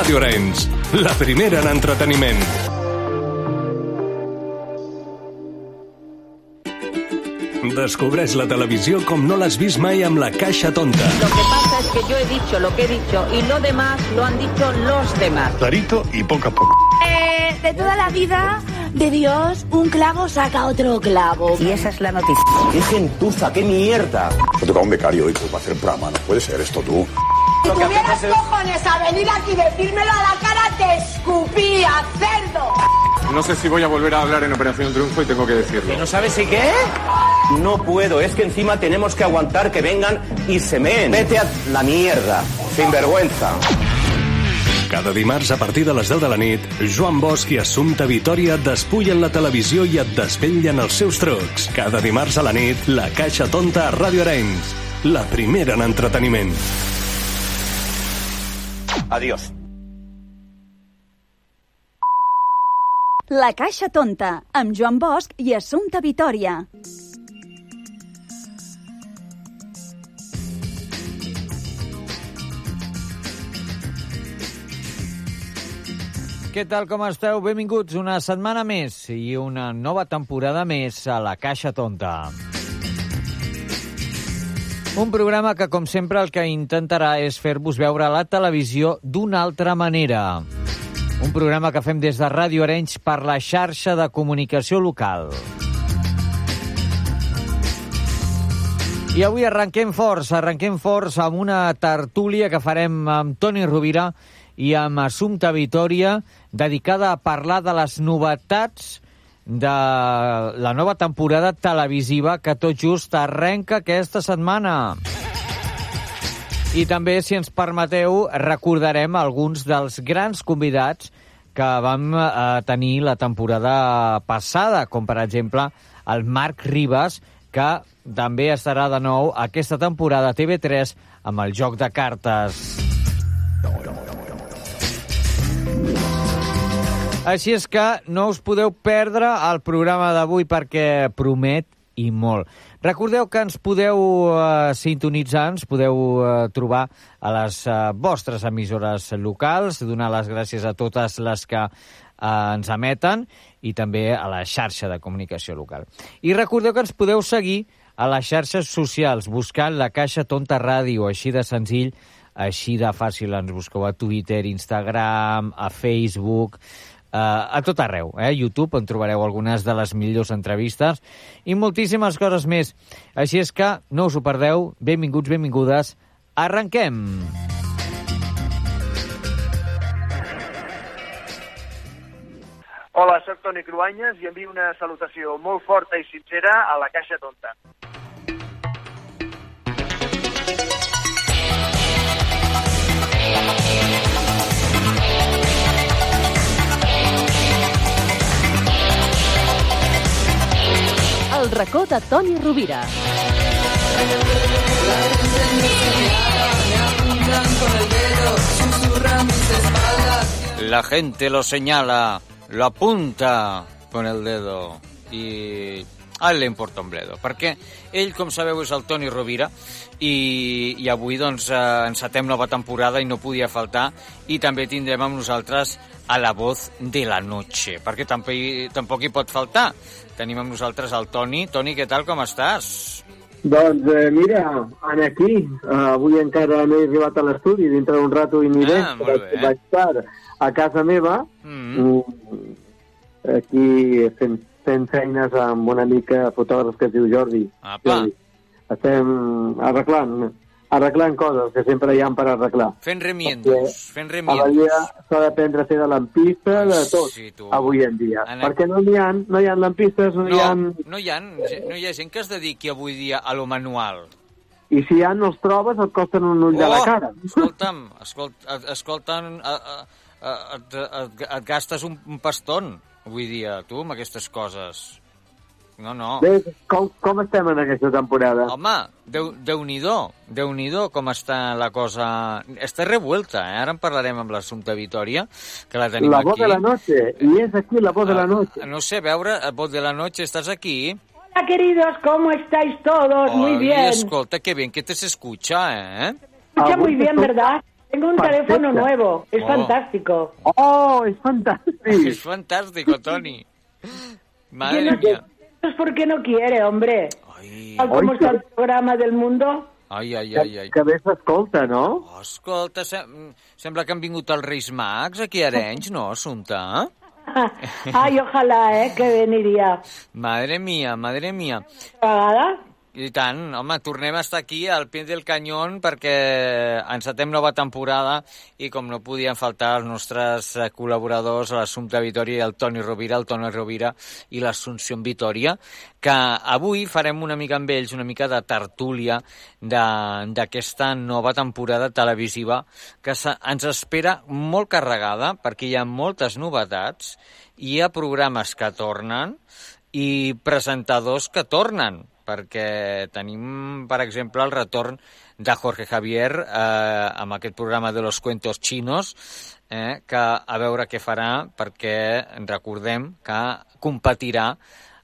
Ràdio Arenys, la primera en entreteniment. Descobreix la televisió com no l'has vist mai amb la caixa tonta. Lo que pasa es que yo he dicho lo que he dicho y lo demás lo han dicho los demás. Clarito y poco a poco. Eh, de toda la vida de Dios, un clavo saca otro clavo. Y esa es la noticia. ¡Qué gentuza, qué mierda! Me toca un becario hoy para hacer programa. No puede ser esto tú. Si tuvieras cojones a venir aquí y decírmelo a la cara, te escupía, cerdo. No sé si voy a volver a hablar en Operación Triunfo y tengo que decirlo. ¿No sabes si qué? No puedo, es que encima tenemos que aguantar que vengan y se meen. Vete a la mierda, sin vergüenza. Cada dimarts a partir de les 10 de la nit, Joan Bosch i Assumpta Vitoria et despullen la televisió i et desvetllen els seus trucs. Cada dimarts a la nit, la Caixa Tonta a Ràdio Arenys. La primera en entreteniment. Adiós. La Caixa Tonta, amb Joan Bosch i Assumpta Vitoria. Què tal, com esteu? Benvinguts una setmana més i una nova temporada més a la Caixa Tonta. Un programa que, com sempre, el que intentarà és fer-vos veure la televisió d'una altra manera. Un programa que fem des de Ràdio Arenys per la xarxa de comunicació local. I avui arrenquem forts, arrenquem forts amb una tertúlia que farem amb Toni Rovira i amb Assumpta Vitoria, dedicada a parlar de les novetats de la nova temporada televisiva que tot just arrenca aquesta setmana. I també, si ens permeteu, recordarem alguns dels grans convidats que vam eh, tenir la temporada passada, com per exemple el Marc Ribas, que també estarà de nou aquesta temporada a TV3 amb el joc de cartes. Així és que no us podeu perdre el programa d'avui perquè promet i molt. Recordeu que ens podeu uh, sintonitzar, ens podeu uh, trobar a les uh, vostres emissores locals, donar les gràcies a totes les que uh, ens emeten i també a la xarxa de comunicació local. I recordeu que ens podeu seguir a les xarxes socials, buscant la Caixa Tonta Ràdio, així de senzill, així de fàcil. Ens busqueu a Twitter, Instagram, a Facebook, a tot arreu, eh? YouTube, on trobareu algunes de les millors entrevistes i moltíssimes coses més. Així és que no us ho perdeu. Benvinguts, benvingudes. Arrenquem! Hola, sóc Toni Cruanyes i envio una salutació molt forta i sincera a la Caixa Tonta. El racó de Toni Rovira. La gente lo señala, lo apunta con el dedo i a ell li importa un bledo, perquè ell, com sabeu, és el Toni Rovira i, i avui doncs, eh, encetem nova temporada i no podia faltar i també tindrem amb nosaltres a la voz de la noche, perquè tampoc, tampoc hi pot faltar. Tenim amb nosaltres el Toni. Toni, què tal, com estàs? Doncs eh, mira, en aquí, eh, avui encara no he arribat a l'estudi, dintre d'un rato i aniré, Ah, bé. vaig estar a casa meva, Mm. mm, aquí fent, fent feines amb una mica fotògraf que es diu Jordi. Apa. Jordi. Estem arreglant, arreglant coses que sempre hi ha per arreglar. Fent remiendos, fent A la remiendos. vida s'ha d'aprendre a fer de lampista, de tot, Sí, tu. avui en dia. En- Perquè no hi ha, no hi ha lampistes, no, hi ha... No, no hi, ha, no hi ha gent que es dediqui avui dia a lo manual. I si ha, no els trobes, et costen un ull de la cara. Oh, escolta'm, escolta, escolta'm, a, a, a, et, et, et gastes un, un paston avui dia, tu, amb aquestes coses. No, no. Bé, com, com estem en aquesta temporada? Home, Déu- Déu-n'hi-do, déu nhi déu com està la cosa... Està revuelta, eh? Ara en parlarem amb l'Assumpta Vitoria, que la tenim La aquí. voz de la noche, y es aquí la voz de la noche. Ah, No sé, a veure, a voz de la noche, estàs aquí? Hola, queridos, ¿cómo estáis todos? Muy Ay, bien. escolta, qué bien que te se escucha, ¿eh? Escucha Avui muy bien, ¿verdad? Tengo un Perfecte. teléfono nuevo, es Oh. fantástico. Oh, es fantástico. Es fantástico, Toni. Madre no mía. es porque no quiere, hombre. Como Oi, está el programa del mundo. Ai, ai, ai, ai. Que bé s'escolta, no? Oh, escolta, sem sembla que han vingut els Reis Mags aquí a Arenys, no, Assumpta? Ay, ojalá, eh, que veniría. Madre mía, madre mía. ¿Pagada? I tant, home, tornem a estar aquí al pie del canyón perquè encetem nova temporada i com no podien faltar els nostres eh, col·laboradors, l'Assumpta Vitoria i el Toni Rovira, el Toni Rovira i l'Assumpció Vitoria, que avui farem una mica amb ells, una mica de tertúlia d'aquesta nova temporada televisiva que ens espera molt carregada perquè hi ha moltes novetats, hi ha programes que tornen i presentadors que tornen, perquè tenim, per exemple, el retorn de Jorge Javier eh, amb aquest programa de los cuentos chinos, eh, que a veure què farà, perquè recordem que competirà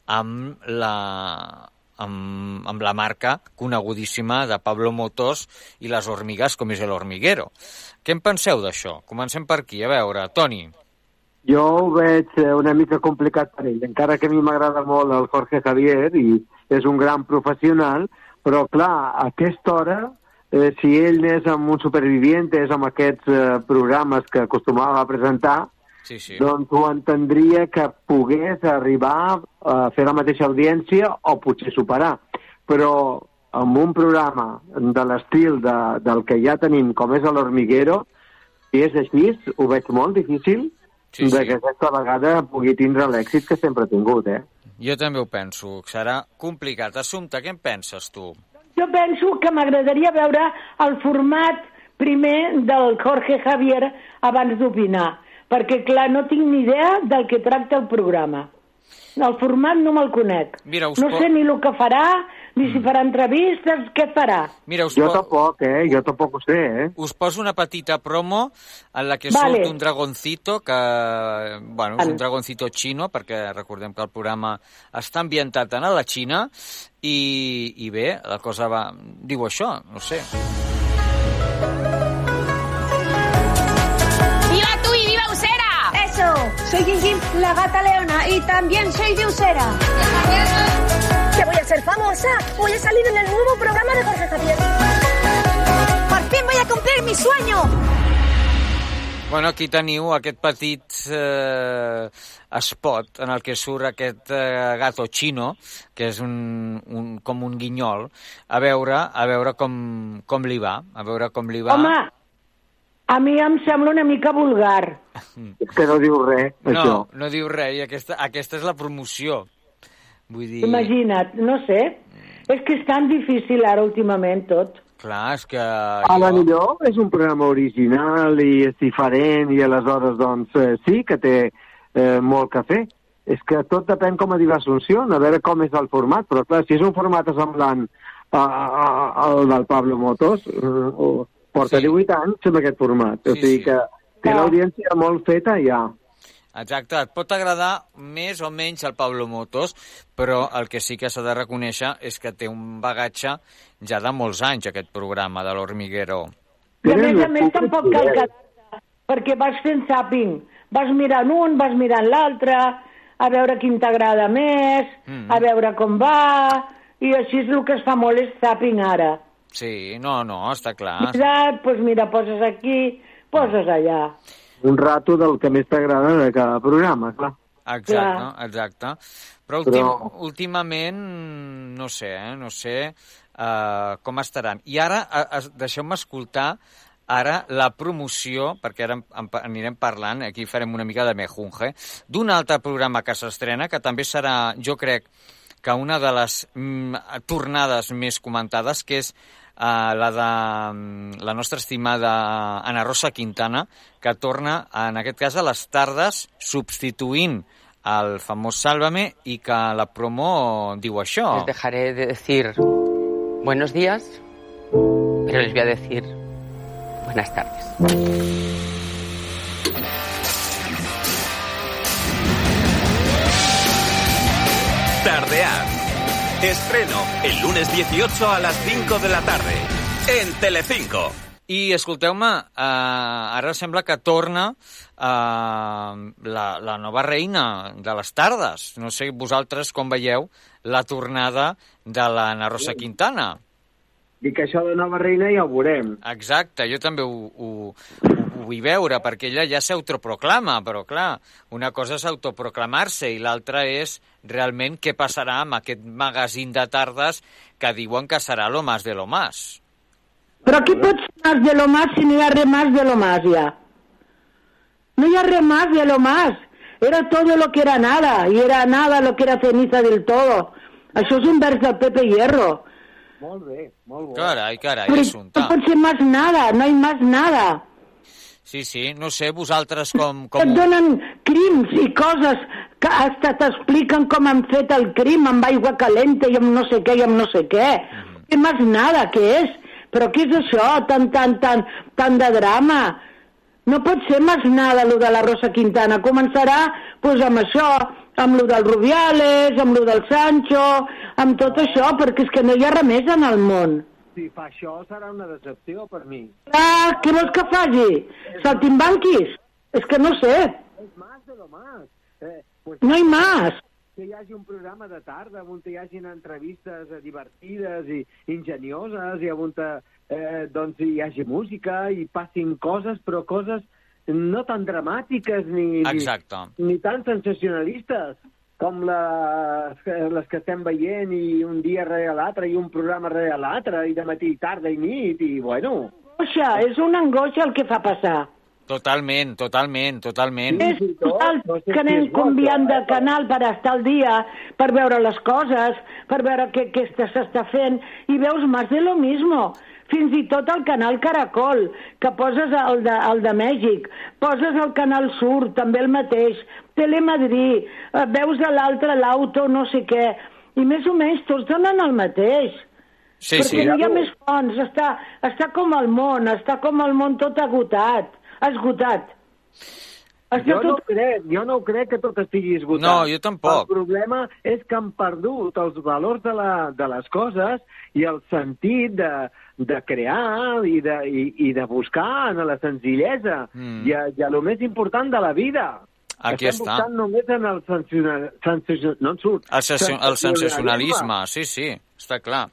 amb la, amb, amb la marca conegudíssima de Pablo Motos i les hormigues, com és el hormiguero. Què en penseu d'això? Comencem per aquí. A veure, Toni. Jo ho veig eh, una mica complicat per ell, encara que a mi m'agrada molt el Jorge Javier i és un gran professional, però clar, a aquesta hora, eh, si ell és amb un supervivientes, amb aquests eh, programes que acostumava a presentar, Sí, sí. doncs ho entendria que pogués arribar a fer la mateixa audiència o potser superar. Però amb un programa de l'estil de, del que ja tenim, com és l'Hormiguero, si és així, ho veig molt difícil Sí, de sí. que aquesta vegada pugui tindre l'èxit que sempre ha tingut, eh? Jo també ho penso, serà complicat. Assumpta, què en penses tu? Jo penso que m'agradaria veure el format primer del Jorge Javier abans d'opinar, perquè, clar, no tinc ni idea del que tracta el programa. El format no me'l conec. Mira, us no sé ni el que farà, ni si farà entrevistes, què farà. Mira, us, Jo po tampoc, eh? Jo tampoc ho sé, eh? us poso una petita promo en la que Vale. surt un dragoncito que, bueno, és un dragoncito xino, perquè recordem que el programa està ambientat en la Xina, i, i bé, la cosa va... diu això, no sé. Soy Jim Jim, la gata leona, y también soy de Usera. Que voy a ser famosa. Voy a salir en el nuevo programa de Jorge Javier. ¡Por fin voy a cumplir mi sueño! Bueno, aquí teniu aquest petit eh, spot en el que surt aquest eh, gato xino, que és un, un, com un guinyol, a veure, a veure com, com li va, a veure com li va. Home, a mi em sembla una mica vulgar. És que no diu res, això. No, no diu res, i aquesta, aquesta és la promoció. Vull dir... Imagina't, no sé. És que és tan difícil ara últimament tot. Clar, és que... A la millor és un programa original i és diferent i aleshores doncs eh, sí que té eh, molt que fer. És que tot depèn com a dir l'Assumpció, a veure com és el format, però clar, si és un format semblant al del Pablo Motos, eh, o- porta Sí. 18 anys amb aquest format. o Sí, sigui sí. que té Ah. l'audiència molt feta ja. Exacte, et pot agradar més o menys el Pablo Motos, però el que sí que s'ha de reconèixer és que té un bagatge ja de molts anys, aquest programa de l'Hormiguero. I a més a més tampoc cal quedar perquè vas fent zapping. Vas mirant un, vas mirant l'altre, a veure quin t'agrada més, Mm. a veure com va, i així és el que es fa molt és zapping ara. Sí, no, no, està clar. Mirat, doncs mira, poses aquí, poses allà. Un rato del que més t'agrada de cada programa, clar. Exacte, exacte. Però, últim, Però- últimament, no sé, eh, no sé uh, com estaran. I ara, uh, deixeu-me escoltar ara la promoció, perquè ara en, en, anirem parlant, aquí farem una mica de mejunge, d'un altre programa que s'estrena, que també serà, jo crec, que una de les mm, tornades més comentades, que és la de mm, la nostra estimada Ana Rosa Quintana, que torna, en aquest cas, a les tardes, substituint el famós Sálvame i que la promo diu això. Les dejaré de decir buenos días, pero les voy a decir buenas tardes. Tardear. Estreno el lunes 18 a las 5 de la tarde. En Telecinco. I escolteu-me, eh, ara sembla que torna eh, la, la nova reina de les tardes. No sé vosaltres com veieu la tornada de l'Anna Rosa Quintana. Dic que això de nova reina ja ho veurem. Exacte, jo també ho, ho, ho vull veure, perquè ella ja s'autoproclama, però clar, una cosa és autoproclamar-se i l'altra és realment què passarà amb aquest magazín de tardes que diuen que serà lo más de lo más. Però qui pot ser más de lo más si no hi ha res más de lo más ja? No hi ha res más de lo más. Era todo lo que era nada, y era nada lo que era ceniza del todo. Això és un vers del Pepe Hierro. Molt bé, molt bo. Carai, carai, Però assumpte. no pot ser más nada, no hay más nada. Sí, sí, no sé, vosaltres com... Et com... donen crims i coses que hasta t'expliquen com han fet el crim amb aigua calenta i amb no sé què i amb no sé què. Mm. Què més nada, què és? Però què és això, tan, tan, tan, tan de drama? No pot ser més nada, lo de la Rosa Quintana. Començarà pues, amb això, amb lo del Rubiales, amb lo del Sancho, amb tot això, perquè és que no hi ha res més en el món. Si fa això serà una decepció per mi. Ah, què vols que faci? Saltimbanquis? És que no sé. És más de lo más. Eh, pues, No hi más. que hi hagi un programa de tarda on hi hagin entrevistes eh, divertides i ingenioses i on eh, doncs hi hagi música i passin coses, però coses no tan dramàtiques ni, ni, Exacte. ni tan sensacionalistes com les, les que estem veient i un dia rere l'altre i un programa rere l'altre i de matí, tarda i nit i bueno... Angoixa, és una angoixa el que fa passar. Totalment, totalment, totalment. És total que anem canviant de canal per estar al dia, per veure les coses, per veure què, què està- s'està fent, i veus més de lo mismo. Fins i tot el canal Caracol, que poses el de, el de Mèxic, poses el canal Sur, també el mateix, Telemadrid, eh, veus a l'altre l'auto, no sé què, i més o menys tots donen el mateix. Sí, perquè sí. no hi ha més fonts, està, està com el món, està com el món tot agotat, esgotat. Està Jo no, tot... crec, jo no crec que tot estigui esgotat. No, jo tampoc. El problema és que han perdut els valors de, la, de les coses i el sentit de, de crear i de, i, i de buscar en la senzillesa Mm. i, a, i a lo més important de la vida. Aquí Estem està. buscant només en el sensacional... sensacional no en surt. El, el sensacionalisme, sí, sí, està clar.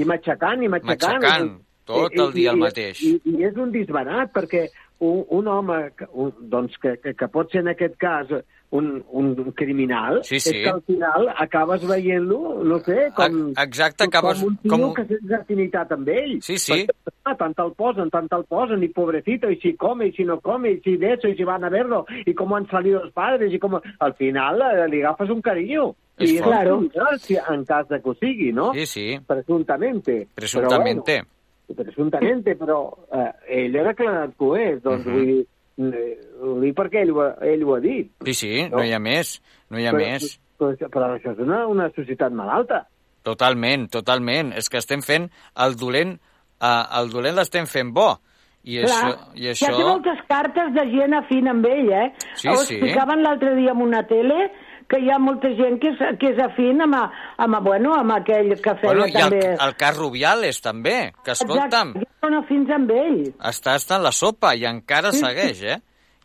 I matxacant, i matxacant. Matxacant, tot el dia el mateix. I, i és un disbarat, perquè un, un home que, un, doncs, que, que, que pot ser en aquest cas un, un criminal, Sí, és sí. que al final acabes veient-lo, no sé, com, Ex- exacte, acabes- com un tio com que tens afinitat amb ell. Sí, sí. Perquè, ah, tant el posen, tant el posen, y pobrecito, y si come, y si no come, y si de eso, y si van a verlo, y cómo han salido los padres, y cómo... Al final eh, li agafes un carinyo. És I és fort. claro. en cas de que ho sigui, no? Sí, sí, Presuntamente. presumptamente. Però, bueno, presuntamente, però eh, ell que ho és, doncs Mhm. vull dir, eh, ho dic perquè ell, ho ha- ell ho ha dit. Sí, sí, no hi ha més, no hi ha però, més. Però, però això és una, una societat malalta. Totalment, totalment. És que estem fent el dolent, eh, el dolent l'estem fent bo. I Clar, això... I Ja això... té moltes cartes de gent afín amb ell, eh? Sí, Ho sí. l'altre dia en una tele que hi ha molta gent que és, que és afín amb, a- amb, a- bueno, amb aquell que feia Bueno, i el, també... el cas Rubiales, també, que escolta'm, Exacte, són afins amb ell. està, està en la sopa i encara Sí, sí. segueix, eh?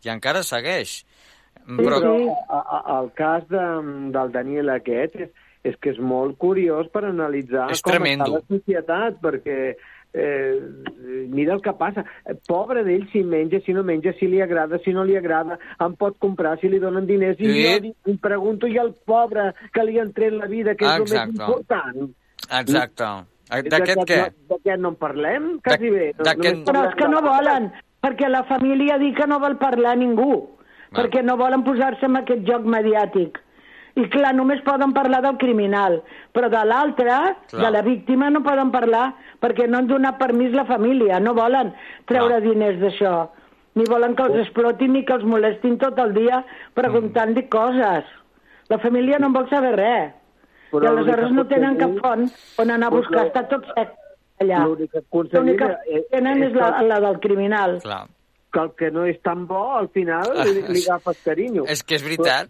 I encara segueix. Però, Però, a, a, el cas de, del Daniel aquest és, és que és molt curiós per analitzar És com tremendo. està la societat, perquè eh, mira el que passa. Pobre d'ell si menja, si no menja, si li agrada, si no li agrada, em pot comprar, si li donen diners, i Sí. jo li- em pregunto, i el pobre que li han tret la vida, que és el Exacte. més important. exacte. D'aquest què? D'aquest no en parlem, quasi bé. No, Però és que no volen, perquè la família diu que no vol parlar ningú, Va. perquè no volen posar-se en aquest joc mediàtic. I clar, només poden parlar del criminal, però de l'altre, Clar. de la víctima, no poden parlar perquè no han donat permís la família, no volen treure diners d'això, ni volen que els explotin ni que els molestin tot el dia preguntant-li Mm. coses. La família no en vol saber res. Però I aleshores no tenen cap font on anar a buscar, està tot sec allà. L'únic que tenen és la, la del criminal. Clar. que el que no és tan bo, al final li, li agafes carinyo. És que és veritat.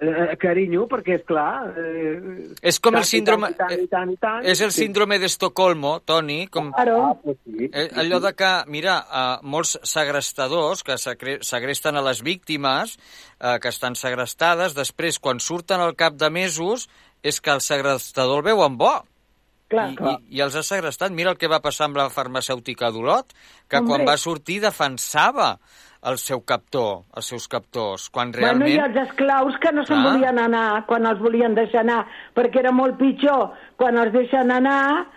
Eh, carinyo, perquè, és clar... Eh, És com el tant i síndrome... tant, i tant, i tant, i tant, És el sí. síndrome d'Estocolmo, Toni, com... Ah, pues sí. Eh, allò de que, mira, eh, molts segrestadors que segre- segresten a les víctimes, eh, que estan segrestades, després, quan surten al cap de mesos, és que el segrestador el veuen bo. Clar, I, clar. i, I els ha segrestat. Mira el que va passar amb la farmacèutica d'Olot, que Hombre. quan va sortir defensava el seu captor, els seus captors, quan Bueno, i realment... els esclaus que no se'n volien anar quan els volien deixar anar, perquè era molt pitjor quan els deixen anar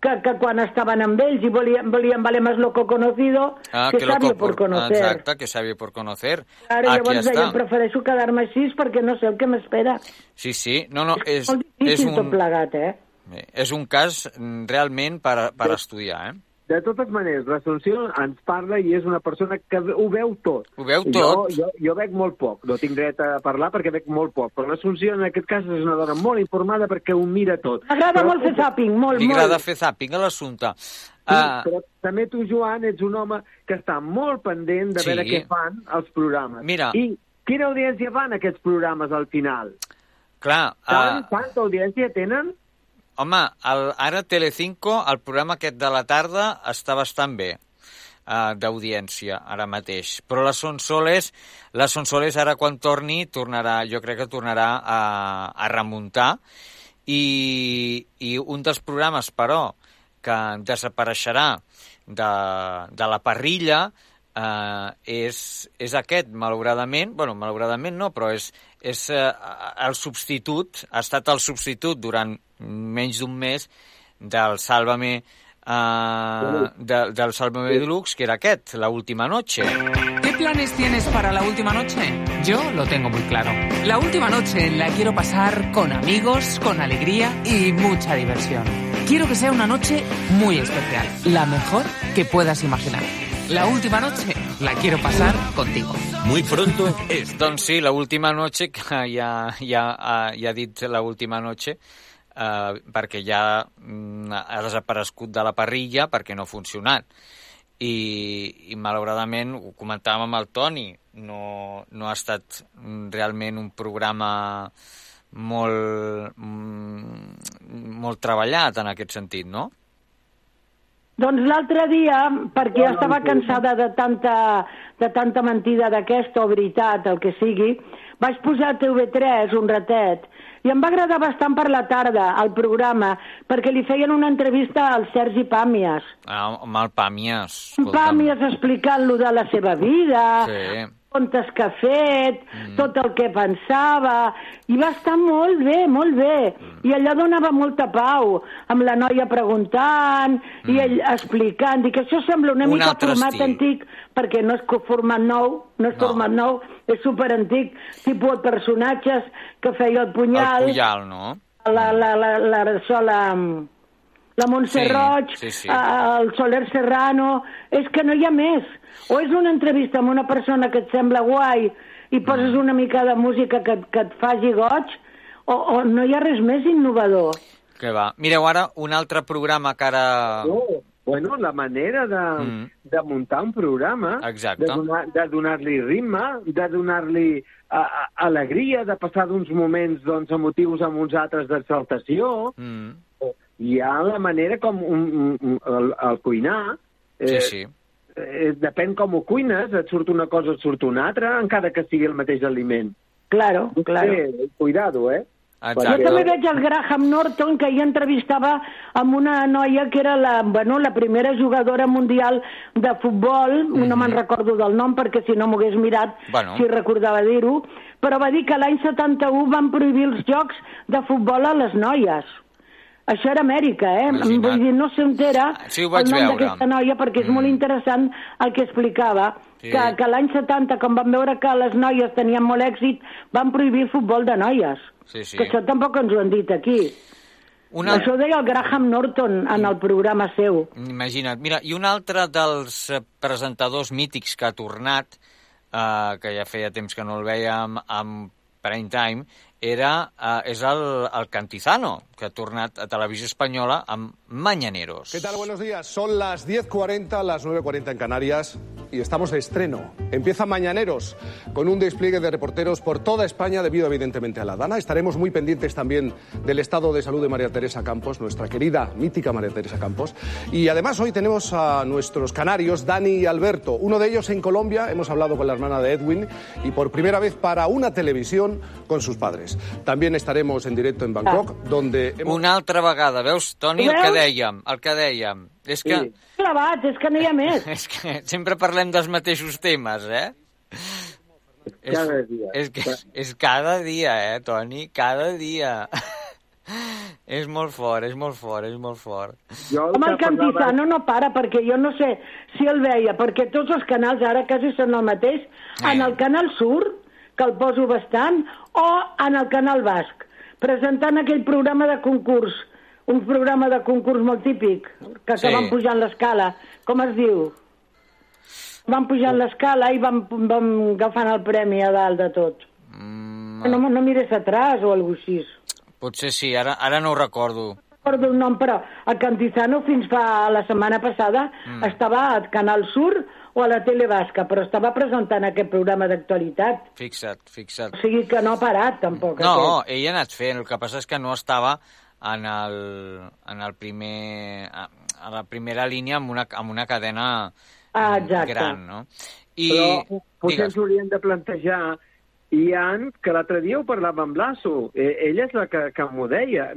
que, que quan estaven amb ells i volien, volien valer más loco conocido Ah, que, lo sabio co- por conocer. Exacte, que sabio por conocer. Ara Aquí llavors està. deia, prefereixo quedar-me així perquè no sé el que m'espera. Sí, sí. No, no, és, Molt és, difícil tot un, plegat, eh? és un cas mm, realment per, per estudiar, eh? De totes maneres, l'Assumpció ens parla i és una persona que ho veu tot. Ho veu Jo, tot. jo, jo veig molt poc, no tinc dret a parlar perquè veig molt poc, però l'Assumpció en aquest cas és una dona molt informada perquè ho mira tot. M'agrada molt fer zapping, molt, Li molt. agrada fer zapping a l'assumpte. Sí, Ah, però també tu, Joan, ets un home que està molt pendent de Sí. veure què fan els programes. Mira. I quina audiència fan aquests programes al final? clar, Saben ah, quanta audiència tenen? Home, el, ara Telecinco, el programa aquest de la tarda, està bastant bé uh, d'audiència ara mateix. Però la Sonsoles, la Sonsoles ara quan torni, tornarà, jo crec que tornarà a, a remuntar i, i un dels programes, però, que desapareixerà de, de la parrilla eh, és, és aquest, malauradament, bueno, malauradament no, però és, és eh, el substitut, ha estat el substitut durant menys d'un mes del Sálvame eh, de, del Sálvame Deluxe, que era aquest, La Última Noche. ¿Qué planes tienes para la última noche? Yo lo tengo muy claro. La última noche la quiero pasar con amigos, con alegría y mucha diversión. Quiero que sea una noche muy especial, la mejor que puedas imaginar. La última noche la quiero pasar contigo. Muy pronto és. Doncs sí, la última noche, que ja, ja, ja ha dit la última noche, eh, perquè ja mm, ha desaparegut de la parrilla perquè no ha funcionat. I, i malauradament, ho comentàvem amb el Toni, no, no ha estat mm, realment un programa molt, mm, molt treballat en aquest sentit, no? Doncs l'altre dia, perquè ja estava cansada de tanta, de tanta mentida d'aquesta o veritat, el que sigui, vaig posar a TV3 un ratet i em va agradar bastant per la tarda el programa perquè li feien una entrevista al Sergi Pàmies. Ah, amb el Pàmies. Pàmies explicant-lo de la seva vida, Sí. Contes que ha fet, mm. tot el que pensava, i va estar molt bé, molt bé. Mm. I allò donava molta pau, amb la noia preguntant, mm. i ell explicant, i que això sembla una Un mica format estil. antic, perquè no és format nou, no és No. format nou, és superantic, tipus de personatges que feia el punyal, El Puyal, no? la, la, la, la, la, la, la Montse Sí, Roig, sí, sí. el Soler Serrano... És que no hi ha més. O és una entrevista amb una persona que et sembla guai i poses Mm. una mica de música que, que et faci goig, o, o no hi ha res més innovador. Que va. Mireu ara un altre programa que ara... No, bueno, la manera de, Mm. de muntar un programa, Exacte. de donar- de donar-li ritme, de donar-li alegria, de passar d'uns moments doncs, emotius amb uns altres d'exaltació. Mm. Hi ha la manera com un, un, el, el cuinar... Sí, sí. Eh, depèn com ho cuines, et surt una cosa, et surt una altra, encara que sigui el mateix aliment. Claro, claro. Sí, cuidado, eh? Jo també veig el Graham Norton, que ahir entrevistava amb una noia que era la, bueno, la primera jugadora mundial de futbol, no me'n recordo del nom perquè si no m'ho hagués mirat, Bueno. si recordava dir-ho, però va dir que l'any 71 van prohibir els jocs de futbol a les noies. Això era Amèrica, eh? Imagina't. Vull dir, no sé on era Sí, el nom. Mm. d'aquesta noia perquè és molt interessant el que explicava. Sí. Que, que l'any 70, quan van veure que les noies tenien molt èxit, van prohibir el futbol de noies. Sí, sí. Que això tampoc ens ho han dit aquí. Una- Això ho deia el Graham Norton en el programa seu. Imagina't. Mira, i un altre dels presentadors mítics que ha tornat, eh, que ja feia temps que no el vèiem amb Prime Time, era, eh, és el, que ha tornat a Televisió Espanyola amb Mañaneros. ¿Qué tal? Buenos días. Son las 10.40, las 9.40 en Canarias y estamos de estreno. Empieza Mañaneros con un despliegue de reporteros por toda España debido evidentemente a la Dana. Estaremos muy pendientes también del estado de salud de María Teresa Campos, nuestra querida, mítica María Teresa Campos. Y además hoy tenemos a nuestros canarios, Dani y Alberto. Uno de ellos en Colombia, hemos hablado con la hermana de Edwin y por primera vez para una televisión con sus padres. También estaremos en directo en Bangkok, donde... Hemos... Una altra vegada, veus, Toni, el que dèiem, el que dèiem. És que, Sí. Clavats, és que no hi ha més. és que sempre parlem dels mateixos temes, eh? Cada és, dia. És, que és, és cada dia, eh, Toni? Cada dia. és molt fort, és molt fort, és molt fort. Jo Home, el Cantizano no para, perquè jo no sé si el veia, perquè tots els canals ara quasi són el mateix. En el canal Sur, que el poso bastant, o en el canal Basc, presentant aquell programa de concurs, un programa de concurs molt típic, que, que Sí. van pujant l'escala. Com es diu? Van pujant l'escala i van, van agafant el premi a dalt de tot. Mm, No, no mires atràs o alguna així. potser sí, ara, ara no ho recordo. Recordo el nom, però el Cantizano fins fa la setmana passada Mm. estava al Canal Sur o a la Tele Basca, però estava presentant aquest programa d'actualitat. Fixa't, fixa't. O sigui que no ha parat, tampoc. No, aquest. ell ha anat fent, el que passa és que no estava en el, en el primer, a, a la primera línia amb una, amb una cadena Ah, exacte. gran, no? I, Però potser digues, ens hauríem de plantejar hi ha, que l'altre dia ho parlava amb l'Asso, eh, ella és la que, que m'ho deia,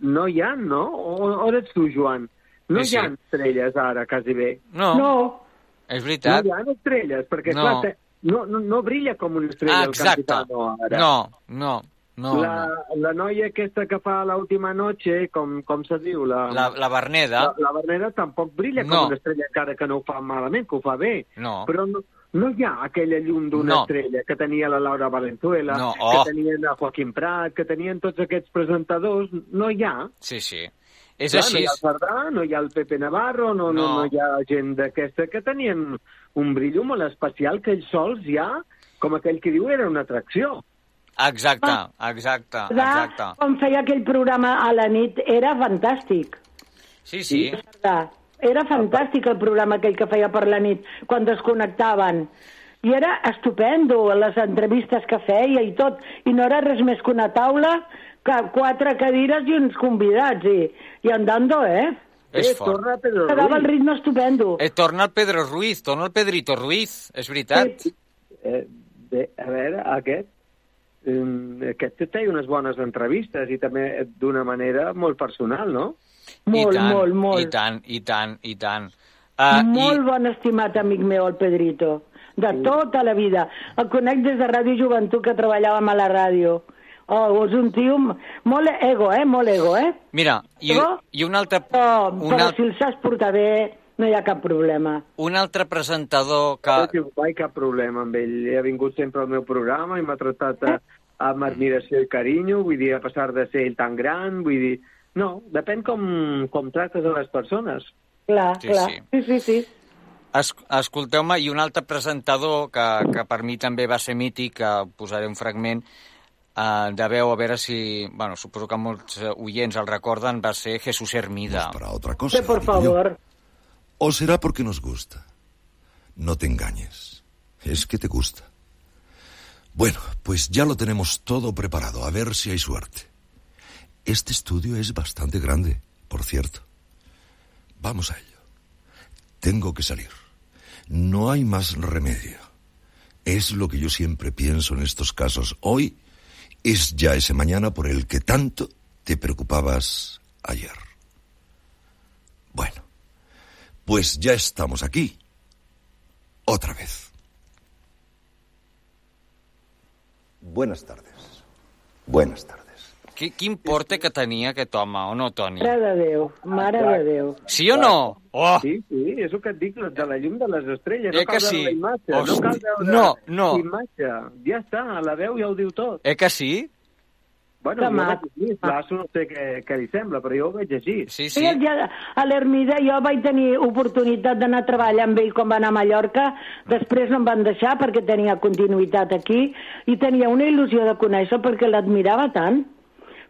no hi ha, no? O, o ets tu, Joan? No Sí, hi ha sí. estrelles ara, quasi bé. no, No, és No veritat. hi ha estrelles, perquè No. clar, no, no, no brilla com una estrella Ah, el exacte. Capitano ara. No, no, no. la, no. la noia aquesta que fa l'última noche, com, com se diu? La, La, la Berneda, la, la Berneda tampoc brilla No. com una estrella, encara que no ho fa malament, que ho fa bé. no. Però no, no hi ha aquella llum d'una No. estrella que tenia la Laura Valenzuela, No, oh. que tenien a Joaquim Prat, que tenien tots aquests presentadors. No hi ha. Sí, sí. És Clar, així. No hi ha el Cerdà, no hi ha el Pepe Navarro, no, no. No. no, hi ha gent d'aquesta que tenien un brillo molt especial que ells sols ja, com aquell que diu, era una atracció. Exacte, exacte, exacte. quan feia aquell programa a la nit, era fantàstic. Sí, sí. De, era fantàstic el programa aquell que feia per la nit, quan desconnectaven. I era estupendo, les entrevistes que feia i tot. I no era res més que una taula, que quatre cadires i uns convidats. I, i andando, eh? És fort. torna Pedro Quedava el Ruiz. ritme estupendo. Eh, torna el Pedro Ruiz, torna el Pedrito Ruiz, és veritat. Eh, bé, a veure, aquest, eh, aquest té unes bones entrevistes i també d'una manera molt personal, no? Molt, I tant, molt, molt. I tant, i tant, i tant. Uh, Molt bon estimat amic meu, el Pedrito. De tota la vida. El conec des de Ràdio Joventut, que treballàvem a la ràdio. Oh, és un tio molt ego, eh? Molt ego, eh? I, mira, i, Però- i un altre, Però, un, però al, si el saps portar bé, no hi ha cap problema. un altre presentador Que... No que... tinc mai cap problema amb ell. Ha vingut sempre al meu programa i m'ha tractat a, amb admiració i carinyo, vull dir, a passar de ser ell tan gran, vull dir... No, depèn com, com tractes a les persones. Clar, Sí, clar. sí. Sí, sí, sí. Es, escolteu-me, i un altre presentador que, que per mi també va ser mític, que posaré un fragment uh, de veu, a veure si... Bueno, suposo que molts eh, oients el recorden, va ser Jesús Hermida. Para otra cosa. Sí, por digo yo. favor. O será porque nos gusta. No te engañes. Es que te gusta. Bueno, pues ya lo tenemos todo preparado. A ver si hay suerte. Este estudio es bastante grande, por cierto. Vamos a ello. Tengo que salir. No hay más remedio. Es lo que yo siempre pienso en estos casos. Hoy es ya ese mañana por el que tanto te preocupabas ayer. Bueno, pues ya estamos aquí. Otra vez. Buenas tardes. Buenas tardes. Qui, quin porte que tenia aquest home, o no, Toni? Mare de Déu, mare de Déu. Sí o no? Oh! Sí, sí, és el que et dic, de la llum de les estrelles. Eh no cal que veure sí? la imatge, Hosti, no cal veure no, no. imatge. Ja està, la veu ja ho diu tot. Eh que sí? Bueno, Que jo maco. vaig Lasso no sé què, què li sembla, però jo ho vaig llegir. Sí, Sí. Ja, a l'Ermida jo vaig tenir oportunitat d'anar a treballar amb ell quan va anar a Mallorca, després no em van deixar perquè tenia continuïtat aquí i tenia una il·lusió de conèixer perquè l'admirava tant.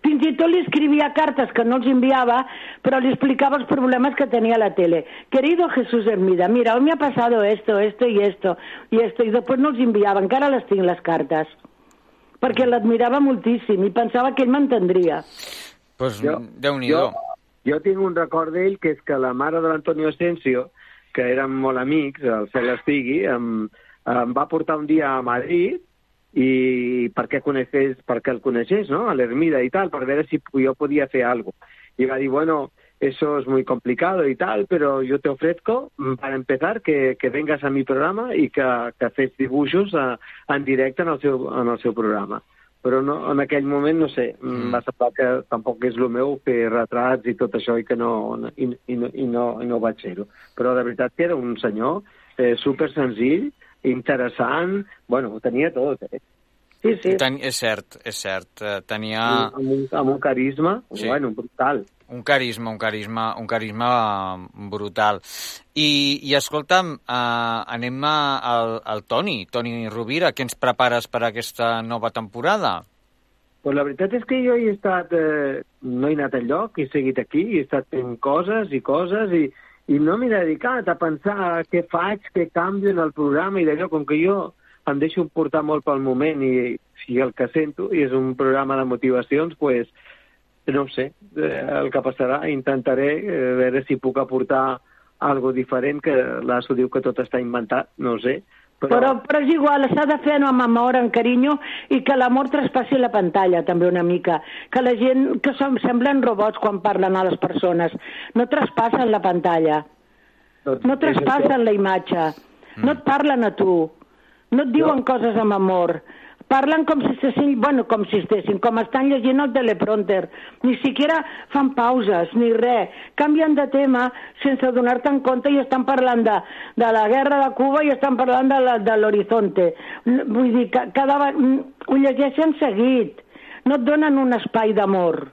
Fins i tot li escrivia cartes que no els enviava, però li explicava els problemes que tenia a la tele. Querido Jesús Hermida, mira, hoy me ha pasado esto, esto y esto, y esto, i després no els enviava, encara les tinc les cartes, perquè l'admirava moltíssim i pensava que ell m'entendria. Pues, Jo- Déu-n'hi-do. Jo, jo tinc un record d'ell, que és que la mare de l'Antonio Asensio, que érem molt amics, el cel estigui, em, em va portar un dia a Madrid i perquè, coneixés, perquè el coneixés, no?, a l'Ermida i tal, per veure si jo podia fer alguna cosa. I va dir, bueno, eso es muy complicado y tal, pero yo te ofrezco, mm, para empezar, que, que vengas a mi programa i que, que fes dibuixos a, en directe en el, seu, en el seu programa. Però no, en aquell moment, no sé, mm. va semblar que tampoc és el meu fer retrats i tot això i que no, no- i, i, no, i, no, i no vaig fer-ho. Però de veritat que era un senyor eh, super senzill, interessant, bueno, ho tenia tot, eh? Sí, sí. Ten, és cert, és cert. Eh, Tenia Amb, un, amb un carisma, Sí. bueno, brutal. un carisma, un carisma, un carisma eh, brutal. I, i escolta'm, uh, anem a- al, al Toni, Toni Rovira, què ens prepares per aquesta nova temporada? Pues la veritat és que jo he estat... Eh, no he anat enlloc, he seguit aquí, he estat fent coses i coses i, i no m'he dedicat a pensar què faig, què canvio en el programa i d'allò, com que jo em deixo portar molt pel moment i si el que sento i és un programa de motivacions, pues, no ho sé, eh, el que passarà, intentaré eh, veure si puc aportar algo diferent, que l'Asso diu que tot està inventat, no ho sé, però... Però, però és igual, s'ha de fer amb amor, amb carinyo, i que l'amor traspassi la pantalla, també una mica. Que la gent, que som, semblen robots quan parlen a les persones, no traspassen la pantalla, no traspassen la imatge, no et parlen a tu, no et diuen coses amb amor, parlen com si estessin, bueno, com si estessin, com estan llegint el teleprompter, ni siquiera fan pauses, ni res, canvien de tema sense donar-te en compte i estan parlant de, de la guerra de Cuba i estan parlant de la- de l'Horizonte. Vull dir, que cada, mm, ho llegeixen seguit, no et donen un espai d'amor.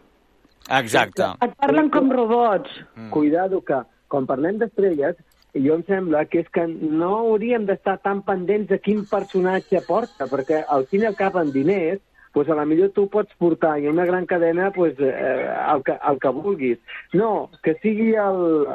Exacte. Et parlen com robots. Mm. Cuidado que, quan parlem d'estrelles, jo em sembla que és que no hauríem d'estar tan pendents de quin personatge porta, perquè al fin i al cap en diners, pues a la millor tu pots portar i una gran cadena pues, eh, el, que, el que vulguis. No, que sigui el,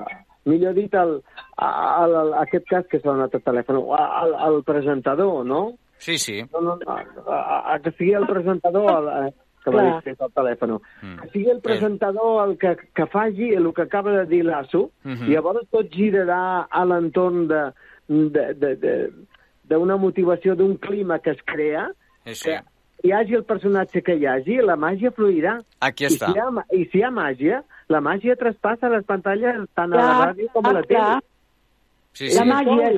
millor dit, el, el, el, aquest cas que sona tot telèfon, el, el presentador, no? Sí, sí. No, no, a, a, a que sigui el presentador el, eh, que Clar. que és el telèfon. Que sigui el presentador el que, que faci el que acaba de dir l'Asso, Mhm. i llavors tot girarà a l'entorn de de- de- de- d'una motivació, d'un clima que es crea, Sí, sí. que hi hagi el personatge que hi hagi, la màgia fluirà. Aquí I està. si, hi ha, I si hi ha màgia, la màgia traspassa les pantalles tant a la Clar, ràdio com a la clar. tele. Sí, La màgia,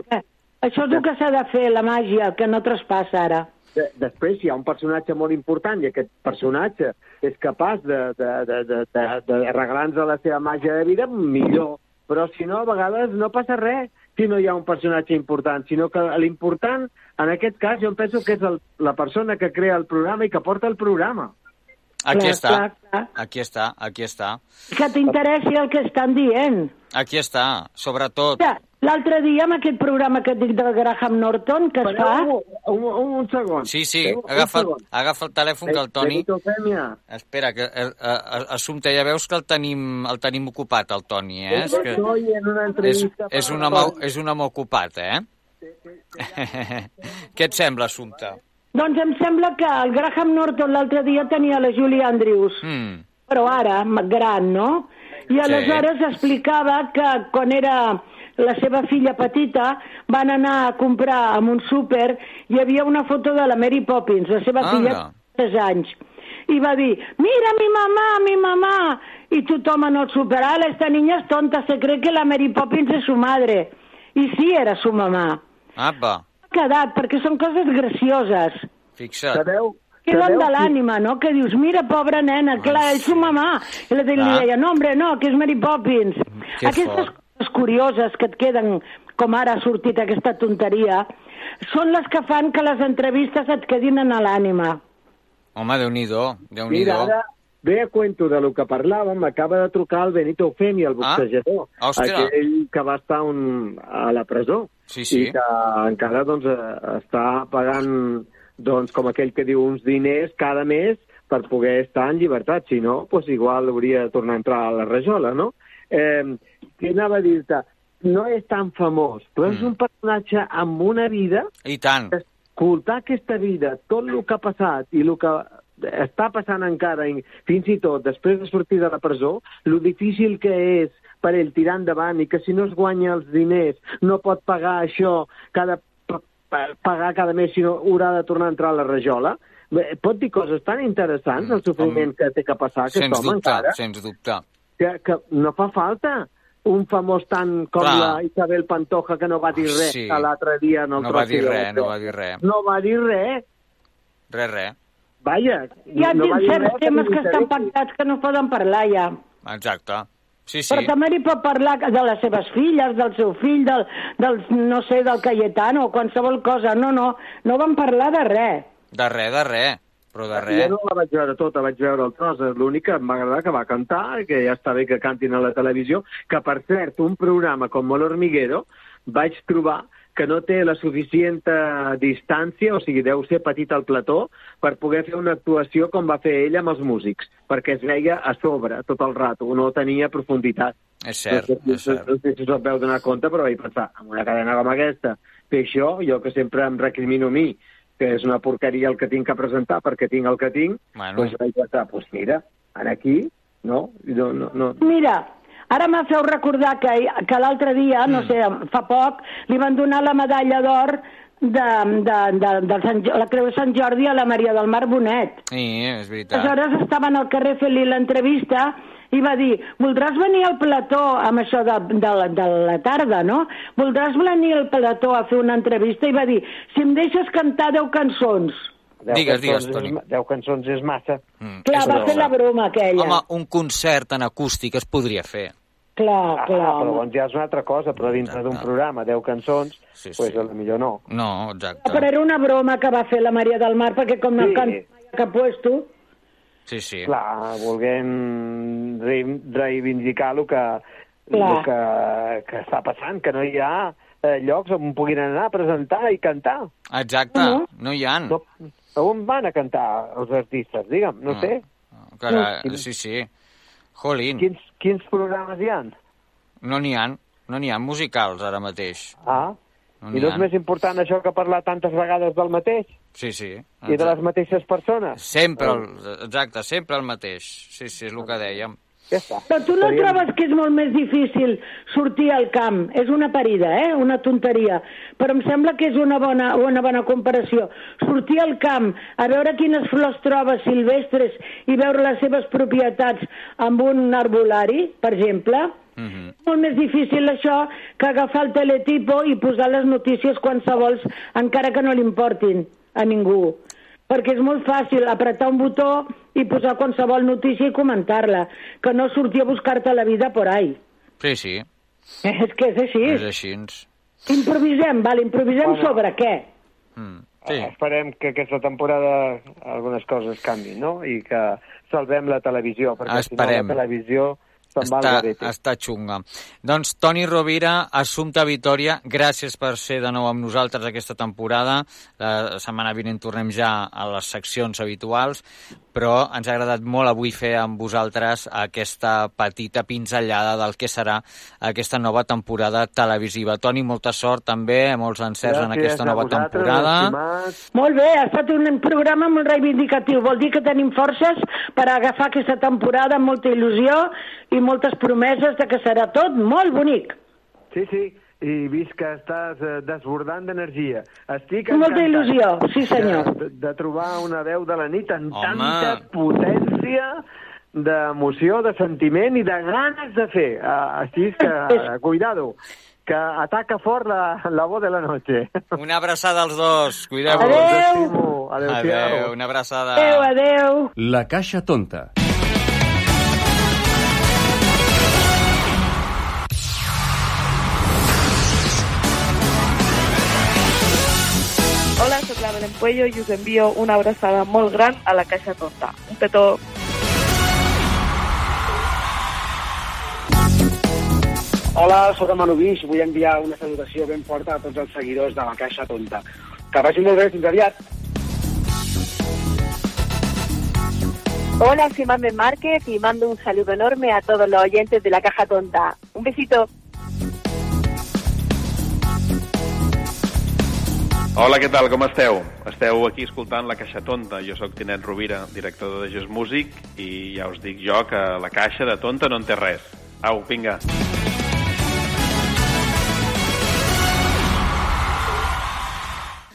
això és el que s'ha de fer, la màgia, que no traspassa ara. De, després, hi ha un personatge molt important i aquest personatge és capaç de, de, de, de, de, de regalar-nos la seva màgia de vida, millor. Però si no, a vegades no passa res si no hi ha un personatge important, sinó que l'important, en aquest cas, jo penso que és el, la persona que crea el programa i que porta el programa. Aquí Clar, està, clar, clar. aquí està, aquí està. Que t'interessi el que estan dient. Aquí està, sobretot. Mira, L'altre dia, amb aquest programa que et dic del Graham Norton, que es fa... Un, un, un segon. Sí, sí, Un- un agafa, segon. agafa el telèfon que el Toni... Espera, que eh, eh, Assumpte, ja veus que el tenim, el tenim ocupat, el Toni, eh? És, que Estoy en una és, entrevista és, un home, és un home ocupat, eh? Què et sembla, Assumpte? Doncs em sembla que el Graham Norton l'altre dia tenia la Julie Andrews, Mm. però ara, gran, no? I aleshores explicava que quan era la seva filla petita van anar a comprar en un súper i hi havia una foto de la Mary Poppins, la seva Anda. filla de 3 anys. I va dir, mira mi mamá, mi mamá. Y tothom en el súper, ah, esta niña es tonta, se cree que la Mary Poppins es su madre. I sí, era su mamà. Apa, Ha quedat, perquè són coses gracioses. fixa't. Sabeu, Queden de l'ànima, no? Que dius, mira, pobra nena, clar, és su mamà. I la tele li deia, no, hombre, no, que és Mary Poppins. Que Aquestes fort. Coses curioses que et queden, com ara ha sortit aquesta tonteria, són les que fan que les entrevistes et quedin en l'ànima. Home, Déu-n'hi-do, déu nhi Mira, ara ve a cuento de lo que parlàvem, m'acaba de trucar el Benito Eufemi, el boxejador, Ah, aquell que va estar un, a la presó Sí, sí. i que encara doncs, eh, està pagant, doncs, com aquell que diu, uns diners cada mes per poder estar en llibertat. Si no, doncs igual hauria de tornar a entrar a la rajola, no? Eh, què anava a dir-te? No és tan famós, però és un personatge amb una vida I tant. escoltar aquesta vida, tot el que ha passat i el que està passant encara, fins i tot després de sortir de la presó, lo difícil que és per ell tirar endavant i que si no es guanya els diners no pot pagar això cada pa- pa- pagar cada mes, sinó haurà de tornar a entrar a la rajola. Bé, Pot dir coses tan interessants, el sofriment que té que passar aquest Sens home dubte, encara, sens dubte. Que, que no fa falta un famós tant com Clar. la Isabel Pantoja que no va dir res Sí. a l'altre dia en el No va dir res, no va dir res. No va dir res. Res, res. Vaja, Hi ha no va dir certs temes ni que estan pactats que no poden parlar ja. Exacte. Sí, sí. Però també hi pot parlar de les seves filles, del seu fill, del, del no sé, del Cayetano, o qualsevol cosa. No, no, no van parlar de res. De res, de res. Però de Jo res. no la vaig veure tota, vaig veure el tros. L'únic que em va agradar que va cantar, que ja està bé que cantin a la televisió, que per cert, un programa com Molt Hormiguero vaig trobar que no té la suficient distància, o sigui, deu ser petit al plató, per poder fer una actuació com va fer ell amb els músics, perquè es veia a sobre tot el rato, no tenia profunditat. És cert, no sé, és cert. No sé si us en veu donar compte, però vaig pensar, amb una cadena com aquesta, fer això, jo que sempre em recrimino a mi, que és una porqueria el que tinc que presentar perquè tinc el que tinc, Bueno. doncs vaig pensar, doncs mira, aquí, no? No, no, no. Mira, ara me feu recordar que, que l'altre dia, no sé, fa poc, li van donar la medalla d'or de, de, de, de Sant, la Creu de Sant Jordi a la Maria del Mar Bonet. Sí, és veritat. Aleshores estaven al carrer fent-li l'entrevista i va dir, voldràs venir al plató amb això de, de, la, de la tarda, no? Voldràs venir al plató a fer una entrevista? I va dir, si em deixes cantar deu cançons. Deu Digues, cançons digues, Toni. és Deu cançons és massa. Mm. Clar, va fer la broma aquella. Home, un concert en acústic es podria fer. Clar, clar. Ah, però doncs ja és una altra cosa, però dintre d'un programa, deu cançons, sí, pues a lo millor no. No, exacte. Però era una broma que va fer la Maria del Mar, perquè com no Sí. canta mai que puesto... Sí, sí. Clar, re reivindicar el que, Clar. el que, que està passant, que no hi ha eh, llocs on puguin anar a presentar i cantar. Exacte, No. no hi ha. No, on van a cantar els artistes, digue'm, no, No. sé. Cara, No. sí, sí. Jolín. Quins, quins programes hi han? No n'hi ha. No n'hi ha musicals ara mateix. Ah, No i no ha. és més important això que parlar tantes vegades del mateix Sí, sí. i de les mateixes persones? Sempre, el, exacte, sempre el mateix. Sí, sí, és el que dèiem. Ja està. Però tu no trobes que és molt més difícil sortir al camp? És una parida, eh? Una tonteria. Però em sembla que és una bona, una bona comparació. Sortir al camp, a veure quines flors trobes silvestres i veure les seves propietats amb un arbolari, per exemple, Mhm. molt més difícil això que agafar el teletipo i posar les notícies qualsevols, encara que no li importin a ningú. Perquè és molt fàcil apretar un botó i posar qualsevol notícia i comentar-la, que no sortir a buscar-te la vida por ahí. Sí, sí, És que és així. és així. Improvisem, val, improvisem Bueno. sobre què? Mm. Sí. Esperem que aquesta temporada algunes coses canvin, no? I que salvem la televisió, perquè si no Esperem. la televisió Està, està xunga. Doncs Toni Rovira, Assumpta Vitoria, gràcies per ser de nou amb nosaltres aquesta temporada. La setmana vinent tornem ja a les seccions habituals, però ens ha agradat molt avui fer amb vosaltres aquesta petita pinzellada del que serà aquesta nova temporada televisiva. Toni, molta sort també, molts encerts en Gràcies aquesta a nova temporada. estimats. Molt bé, ha estat un programa molt reivindicatiu. Vol dir que tenim forces per agafar aquesta temporada amb molta il·lusió i moltes promeses de que serà tot molt bonic. Sí, sí, i vist que estàs eh, desbordant d'energia. Estic Molta encantat il·lusió, sí, senyor. De, de trobar una veu de la nit amb Home. tanta potència d'emoció, de sentiment i de ganes de fer. Uh, així que, uh, cuidado, que ataca fort la, la voz de la noche. Una abraçada als dos, cuideu-vos. Adéu. Adéu-siau. Adéu, una abraçada. Adéu, adéu. La Caixa Tonta. Hola, sóc la Laura Belén Puello i us envio una abraçada molt gran a la Caixa Tonta. Un petó. Hola, sóc el Manu Guix. Vull enviar una salutació ben forta a tots els seguidors de la Caixa Tonta. Que vagi molt bé, fins aviat. Hola, soy Mamen Márquez y mando un saludo enorme a todos los oyentes de la Caja Tonta. Un besito. Hola, què tal? Com esteu? Esteu aquí escoltant La Caixa Tonta. Jo sóc Tinet Rovira, director de Just Music, i ja us dic jo que la caixa de tonta no en té res. Au, vinga.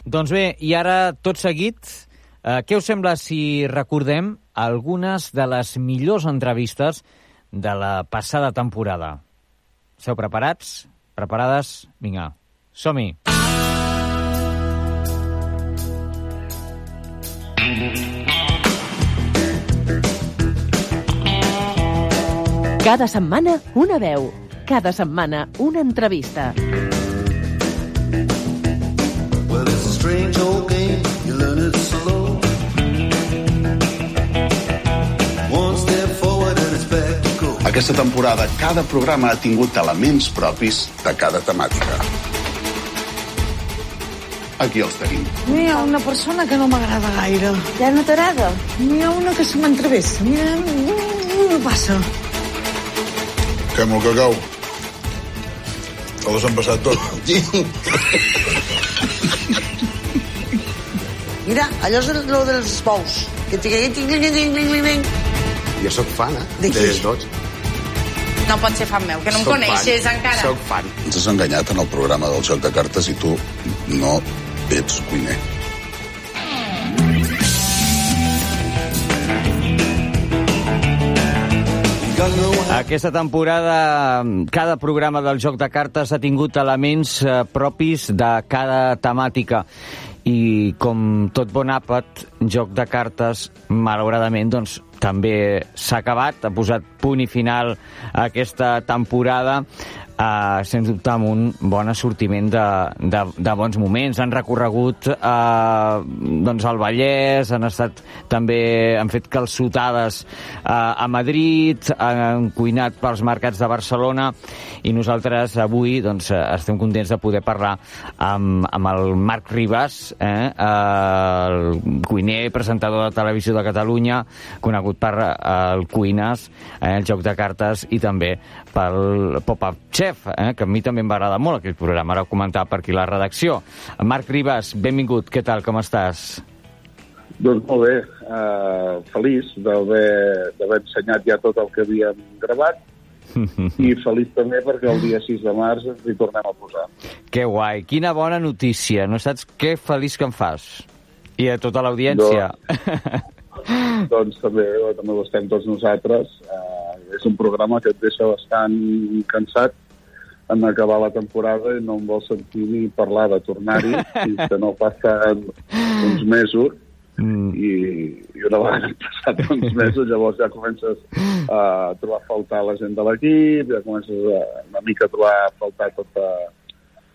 Doncs bé, i ara, tot seguit, eh, què us sembla si recordem algunes de les millors entrevistes de la passada temporada? Esteu preparats? Preparades? Vinga, som-hi! Cada setmana, una veu. Cada setmana, una entrevista. Well, it's a strange old game. You learn it slow. One step forward and it's back to go. Aquesta temporada, cada programa ha tingut elements propis de cada temàtica. Aquí els tenim. N'hi ha una persona que no m'agrada gaire. Ja no t'agrada? N'hi ha una que se m'entrevessa. Mira, no passa. Que molt cacau. Te l'has empassat tot. Mira, allò és el dels bous. Que tinc, tinc, tinc, tinc, tinc, tinc. Jo sóc fan, eh? De qui? De tots. No pot ser fan meu, que no em Soc coneixes fan. encara. Soc fan. Ens has enganyat en el programa del joc de cartes i tu no ets cuiner. Aquesta temporada, cada programa del Joc de Cartes ha tingut elements eh, propis de cada temàtica. I com tot bon àpat, Joc de Cartes, malauradament, doncs, també s'ha acabat, ha posat punt i final a aquesta temporada, eh, sens dubte amb un bon assortiment de, de, de bons moments. Han recorregut eh, doncs al Vallès, han estat també, han fet calçotades eh, a Madrid, han cuinat pels mercats de Barcelona i nosaltres avui doncs, eh, estem contents de poder parlar amb, amb el Marc Ribas, eh, el cuiner, presentador de televisió de Catalunya, conegut per eh, el Cuines, eh, el joc de cartes i també pel Pop-Up Chef, eh, que a mi també em va agradar molt aquell programa, ara ho comentava per aquí la redacció. Marc Ribas, benvingut, què tal, com estàs? Doncs molt bé, uh, feliç d'haver ensenyat ja tot el que havíem gravat i feliç també perquè el dia 6 de març ens hi tornem a posar. Que guai, quina bona notícia, no saps què feliç que em fas? I a tota l'audiència. doncs també, també ho estem tots nosaltres. Uh, és un programa que et deixa bastant cansat en acabar la temporada i no em vol sentir ni parlar de tornar-hi fins que no passen uns mesos mm. i, i una vegada han passat uns mesos llavors ja comences a trobar a faltar la gent de l'equip, ja comences a, una mica a trobar a faltar tota,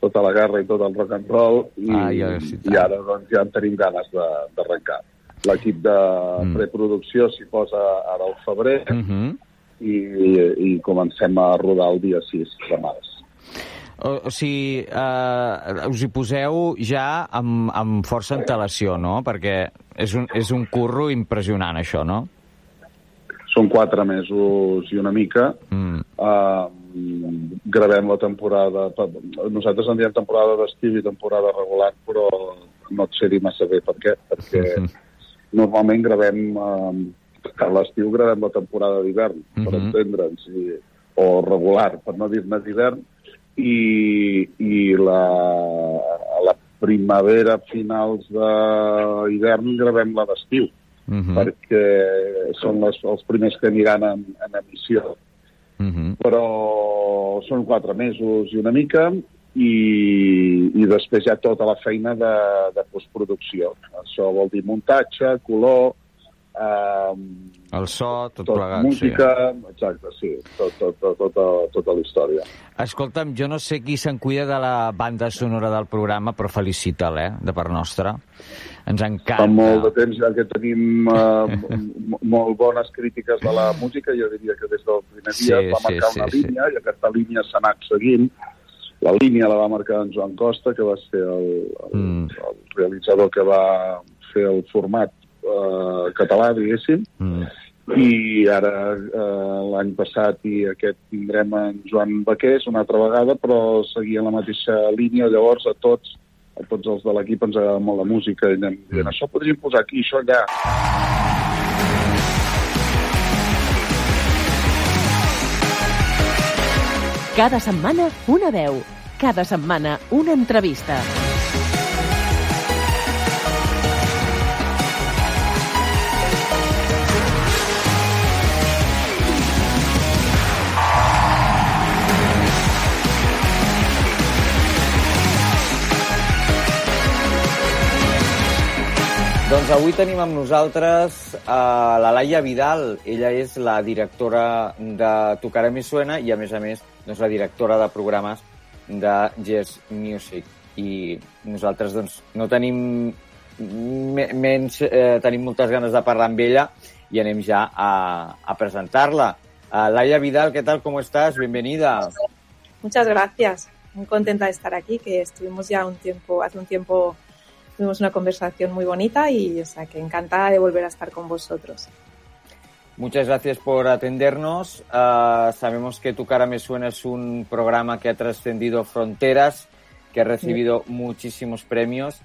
tota la guerra i tot el rock and roll i, Ah, ja, sí, i ara doncs, ja en tenim ganes de- d'arrencar. L'equip de Mm. preproducció s'hi posa ara al febrer Uh -huh. I, i comencem a rodar el dia 6 de març. O, o sigui, eh, us hi poseu ja amb, amb força antelació, no? Perquè és un, és un curro impressionant, això, no? Són quatre mesos i una mica. Mm. Uh, gravem la temporada... Nosaltres en diem temporada d'estiu i temporada regular, però no et sé dir massa bé per què, perquè normalment gravem... Uh, a l'estiu gravem la temporada d'hivern, per Mhm. entendre'ns, o regular, per no dir-ne d'hivern, i, i la, a la primavera, finals d'hivern, gravem la d'estiu, Mhm. perquè són les, els primers que aniran en, en emissió. Mhm. Però són quatre mesos i una mica, i, i després hi ha tota la feina de, de postproducció. Això vol dir muntatge, color, eh, El so, tot, tot plegat, música, exacte, sí, tot, tot, tot, tota, tota la història. sí. Escolta'm, jo no sé qui se'n cuida de la banda sonora del programa, però felicita'l, eh, de part nostra. Ens encanta. Fa molt de temps ja que tenim eh, molt bones crítiques de la música, jo diria que des del primer dia Sí, va sí, marcar sí, una sí. línia i aquesta línia s'ha anat seguint. La línia la va marcar en Joan Costa, que va ser el, el, Mm. el realitzador que va fer el format eh, català, diguéssim, Mm. i ara eh, l'any passat i aquest tindrem en Joan Baqués una altra vegada, però seguia la mateixa línia, llavors a tots a tots els de l'equip ens agrada molt la música i anem dient, això podríem posar aquí, això allà. Cada setmana una veu. Cada setmana una entrevista. Doncs avui tenim amb nosaltres a la Laia Vidal. Ella és la directora de Tocarà Mi Suena i, a més a més, doncs, la directora de programes de Jazz Music. I nosaltres doncs, no tenim me- menys, eh, tenim moltes ganes de parlar amb ella i anem ja a, a presentar-la. Uh, Laia Vidal, ¿qué tal? ¿Cómo estás? Bienvenida. Muchas gracias. Muy contenta de estar aquí, que estuvimos ya un tiempo, hace un tiempo tuvimos una conversación muy bonita y o sea que encantada de volver a estar con vosotros. Muchas gracias por atendernos. Ah, sabemos que Tu cara me suena es un programa que ha trascendido fronteras, que ha recibido muchísimos premios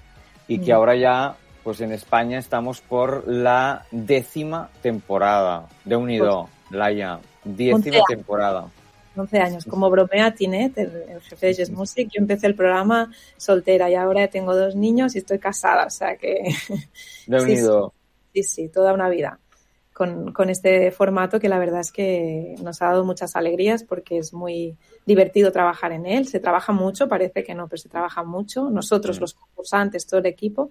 y que Mm. ahora ya, pues en España estamos por la décima temporada de Unido, Laia. Décima temporada. 11 años. Como bromea Tinet, el, el jefe de Jazz Music, yo empecé el programa soltera y ahora tengo dos niños y estoy casada, o sea que... De Sí, Unido. Sí, sí, toda una vida con, con este formato que la verdad es que nos ha dado muchas alegrías porque es muy divertido trabajar en él. Se trabaja mucho, parece que no, pero se trabaja mucho. Nosotros, Mm. los concursantes, todo el equipo,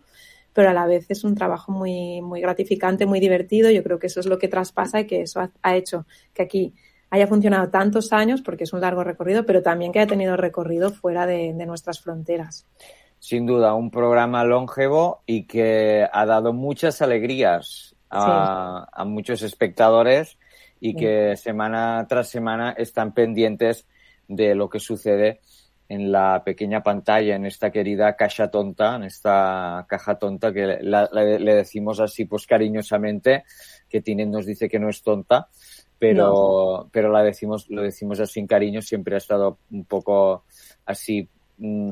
pero a la vez es un trabajo muy, muy gratificante, muy divertido. Yo creo que eso es lo que traspasa y que eso ha, ha hecho que aquí haya funcionado tantos años, porque es un largo recorrido, pero también que haya tenido recorrido fuera de, de nuestras fronteras. Sin duda, un programa longevo y que ha dado muchas alegrías a, a muchos espectadores y Sí. que semana tras semana están pendientes de lo que sucede en la pequeña pantalla, en esta querida caja tonta, en esta caja tonta que la- la- le decimos así pues cariñosamente, que Tinet nos dice que no es tonta, pero, pero la decimos, lo decimos así en cariño, siempre ha estado un poco así mm,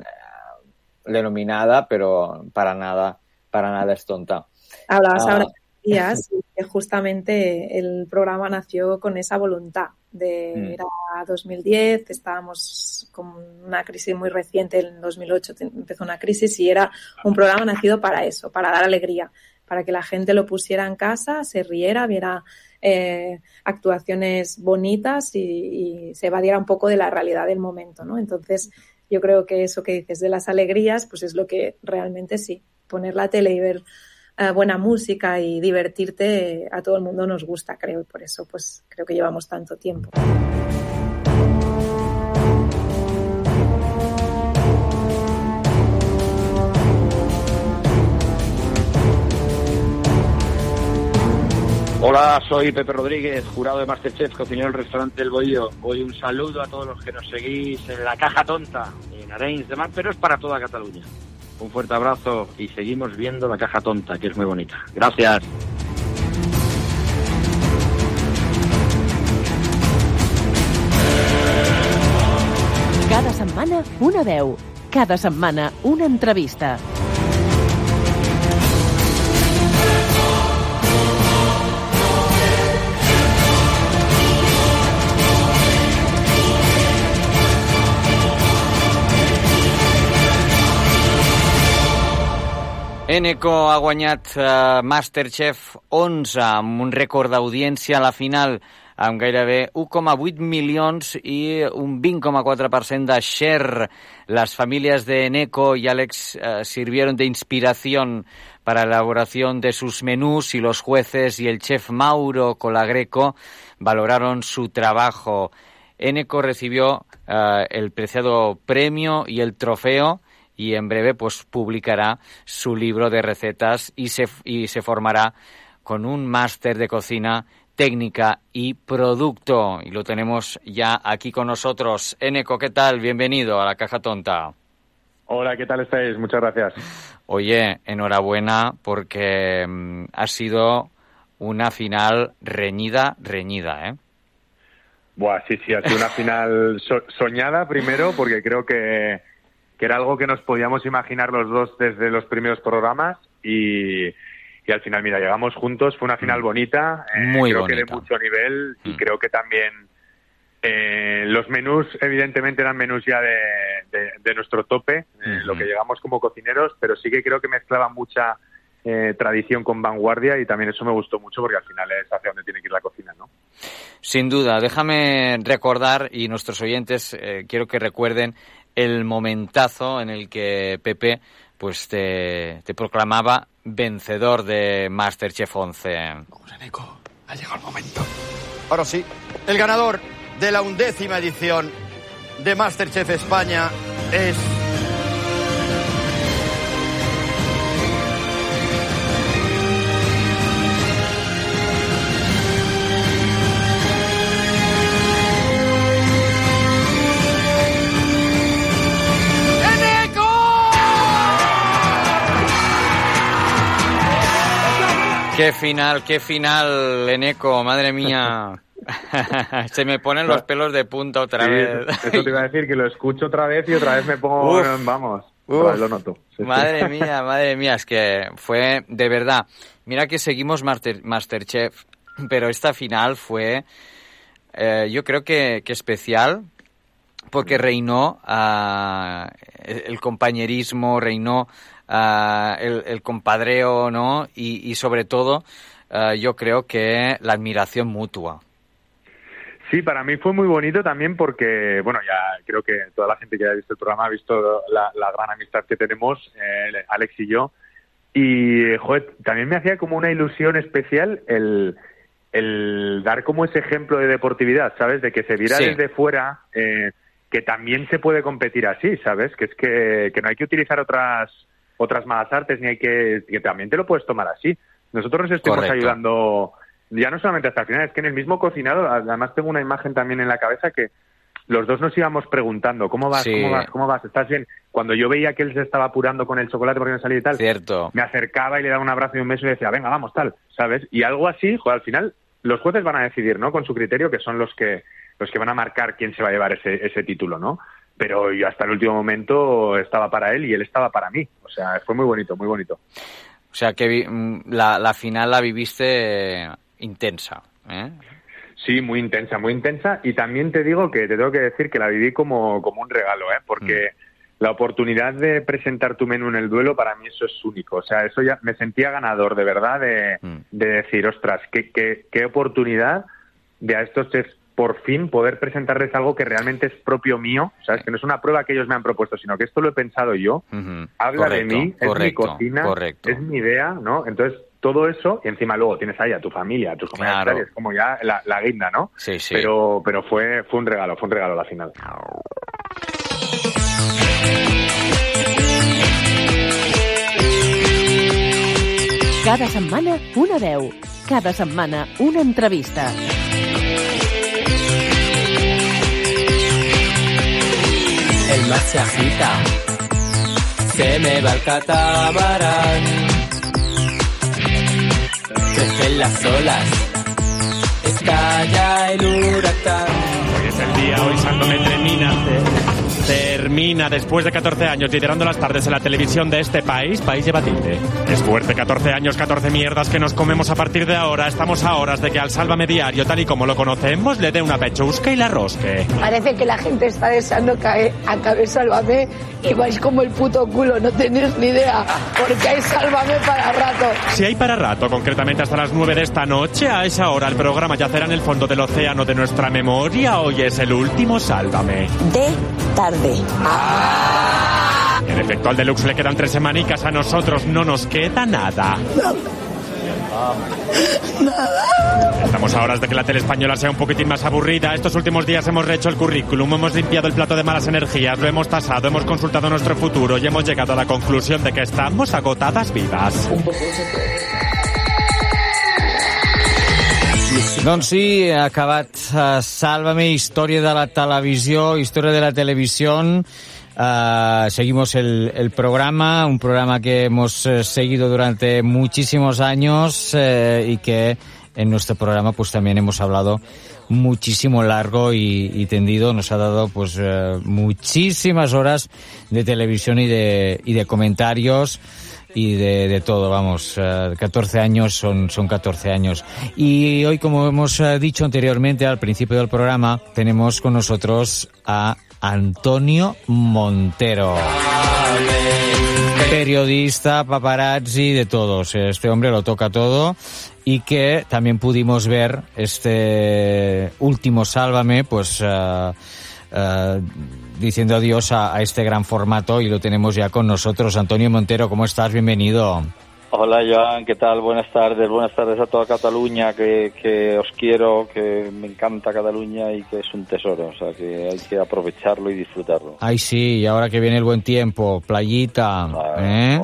denominada, pero para nada, para nada es tonta. Hablabas Ah. ahora de días que justamente el programa nació con esa voluntad de Mm. era 2010, estábamos con una crisis muy reciente, en 2008 te- empezó una crisis y era un programa nacido para eso, para dar alegría, para que la gente lo pusiera en casa, se riera, viera eh, actuaciones bonitas y, se evadiera un poco de la realidad del momento, ¿no? Entonces, yo creo que eso que dices de las alegrías, pues es lo que realmente sí, poner la tele y ver eh, buena música y divertirte a todo el mundo nos gusta, creo, y por eso pues creo que llevamos tanto tiempo. Hola, soy Pepe Rodríguez, jurado de Masterchef, cocinero del restaurante El Bohío. Hoy un saludo a todos los que nos seguís en la Caja Tonta, en Arenys de Mar, pero es para toda Cataluña. Un fuerte abrazo y seguimos viendo la Caja Tonta, que es muy bonita. Gracias. Cada setmana una veu. Cada setmana una entrevista. Eneco ha guanyat eh, Masterchef 11 amb un rècord d'audiència a la final amb gairebé 1,8 milions i un 20,4% de share. Las familias de Eneco y Alex eh, sirvieron de inspiración para la elaboración de sus menús y los jueces y el chef Mauro Colagreco valoraron su trabajo. Eneco recibió eh, el preciado premio y el trofeo y en breve pues publicará su libro de recetas y se, y se formará con un máster de cocina técnica y producto. Y lo tenemos ya aquí con nosotros. Eneco, ¿qué tal? Bienvenido a la Caja Tonta. Hola, ¿qué tal estáis? Muchas gracias. Oye, enhorabuena porque mm, ha sido una final reñida, reñida, ¿eh? Buah, sí, sí, ha sido una final so- soñada primero porque creo que, que era algo que nos podíamos imaginar los dos desde los primeros programas y, y al final, mira, llegamos juntos, fue una final bonita, eh, Muy creo que de bonita. mucho nivel y creo que también eh, los menús evidentemente eran menús ya de, de- de nuestro tope, eh, lo que llegamos como cocineros, pero sí que creo que mezclaba mucha eh, tradición con vanguardia y también eso me gustó mucho porque al final es hacia donde tiene que ir la cocina, ¿no? Sin duda, déjame recordar, y nuestros oyentes eh, quiero que recuerden el momentazo en el que Pepe pues te, te proclamaba vencedor de Masterchef 11. Ha llegado el momento. Ahora sí, el ganador de la undécima edición de Masterchef España es... Qué final, qué final, Eneco, madre mía. Se me ponen los pelos de punta otra Sí, vez. Eso te iba a decir, que lo escucho otra vez y otra vez me pongo, Uf. vamos, Uf. lo noto. Sí, sí. Madre mía, madre mía, es que fue de verdad. Mira que seguimos Master, Masterchef, pero esta final fue, eh, yo creo que, que especial, porque reinó ah, el compañerismo, reinó ah, el, el compadreo, ¿no? Y, y sobre todo, yo creo que la admiración mutua. Sí, para mí fue muy bonito también porque, bueno, ya creo que toda la gente que haya visto el programa ha visto la, la gran amistad que tenemos, eh, Alex y yo. Y, joder, también me hacía como una ilusión especial el, el dar como ese ejemplo de deportividad, ¿sabes? De que se viera Sí. desde fuera eh, que también se puede competir así, ¿sabes? Que es que, que no hay que utilizar otras otras malas artes ni hay que que también te lo puedes tomar así. Nosotros nos estuvimos Correcto. ayudando ya no solamente hasta el final, es que en el mismo cocinado, además tengo una imagen también en la cabeza que los dos nos íbamos preguntando, ¿cómo vas? Sí. ¿Cómo vas? ¿Cómo vas? ¿Estás bien? Cuando yo veía que él se estaba apurando con el chocolate porque no salía y tal, Cierto. me acercaba y le daba un abrazo y un beso y decía, venga, vamos, tal, ¿sabes? Y algo así, joder, al final los jueces van a decidir, ¿no? Con su criterio, que son los que los que van a marcar quién se va a llevar ese, ese título, ¿no? Pero yo hasta el último momento estaba para él y él estaba para mí. O sea, fue muy bonito, muy bonito. O sea que mm, la, la final la viviste eh, intensa. ¿eh? Sí, muy intensa, muy intensa. Y también te digo que te tengo que decir que la viví como, como un regalo, ¿eh? Porque la oportunidad de presentar tu menú en el duelo, para mí eso es único. O sea, eso ya me sentía ganador, de verdad, de, de decir, ostras, qué, qué, qué oportunidad de a estos chefs por fin poder presentarles algo que realmente es propio mío, ¿sabes? Que no es una prueba que ellos me han propuesto, sino que esto lo he pensado yo. Habla Correcto, de mí, es mi cocina, correcto. es mi idea, ¿no? Entonces, todo eso, y encima luego tienes ahí a tu familia, a tus compañeros, Claro. como ya la, la guinda, ¿no? Sí, sí. Pero, pero fue, fue un regalo, fue un regalo la final. Cada setmana, una veu. Cada setmana, una entrevista. El mar se agita, se me va el catamarán. Crecen las olas, estalla el huracán. Hoy es el día, hoy Santo Metremina ce- termina después de 14 años liderando las tardes en la televisión de este país, país lleva tilde. Es fuerte, 14 años, 14 mierdas que nos comemos a partir de ahora. Estamos a horas de que al Sálvame Diario, tal y como lo conocemos, le dé una pechusca y la rosque. Parece que la gente está deseando que acabe Sálvame y vais como el puto culo, no tenéis ni idea, porque hay Sálvame para rato. Si hay para rato, concretamente hasta las 9 de esta noche, a esa hora el programa yacerá en el fondo del océano de nuestra memoria. Hoy es el último Sálvame. De tarde. En efecto, al Deluxe le quedan tres semanicas, a nosotros no nos queda nada. Estamos a horas de que la tele española sea un poquitín más aburrida. Estos últimos días hemos rehecho el currículum, hemos limpiado el plato de malas energías, lo hemos tasado, hemos consultado nuestro futuro y hemos llegado a la conclusión de que estamos agotadas vivas. Doncs sí, ha acabat uh, Sálvame, història de la televisió, història de la televisió. Uh, seguimos el, el, programa, un programa que hemos uh, seguido durante muchísimos años uh, y que en nuestro programa pues también hemos hablado muchísimo largo y, y tendido, nos ha dado pues muchísimas horas de televisión y de, y de comentarios y de, de, todo, vamos, uh, 14 años son, son 14 años. Y hoy, como hemos uh, dicho anteriormente al principio del programa, tenemos con nosotros a Antonio Montero. Periodista, paparazzi, de todos. Este hombre lo toca todo y que también pudimos ver este último Sálvame, pues... Uh, diciendo adiós a, a, este gran formato y lo tenemos ya con nosotros. Antonio Montero, ¿cómo estás? Bienvenido. Hola Joan, ¿qué tal? Buenas tardes, buenas tardes a toda Cataluña, que, que, os quiero, que me encanta Cataluña y que es un tesoro, o sea que hay que aprovecharlo y disfrutarlo. Ay sí, y ahora que viene el buen tiempo, playita, ¿eh?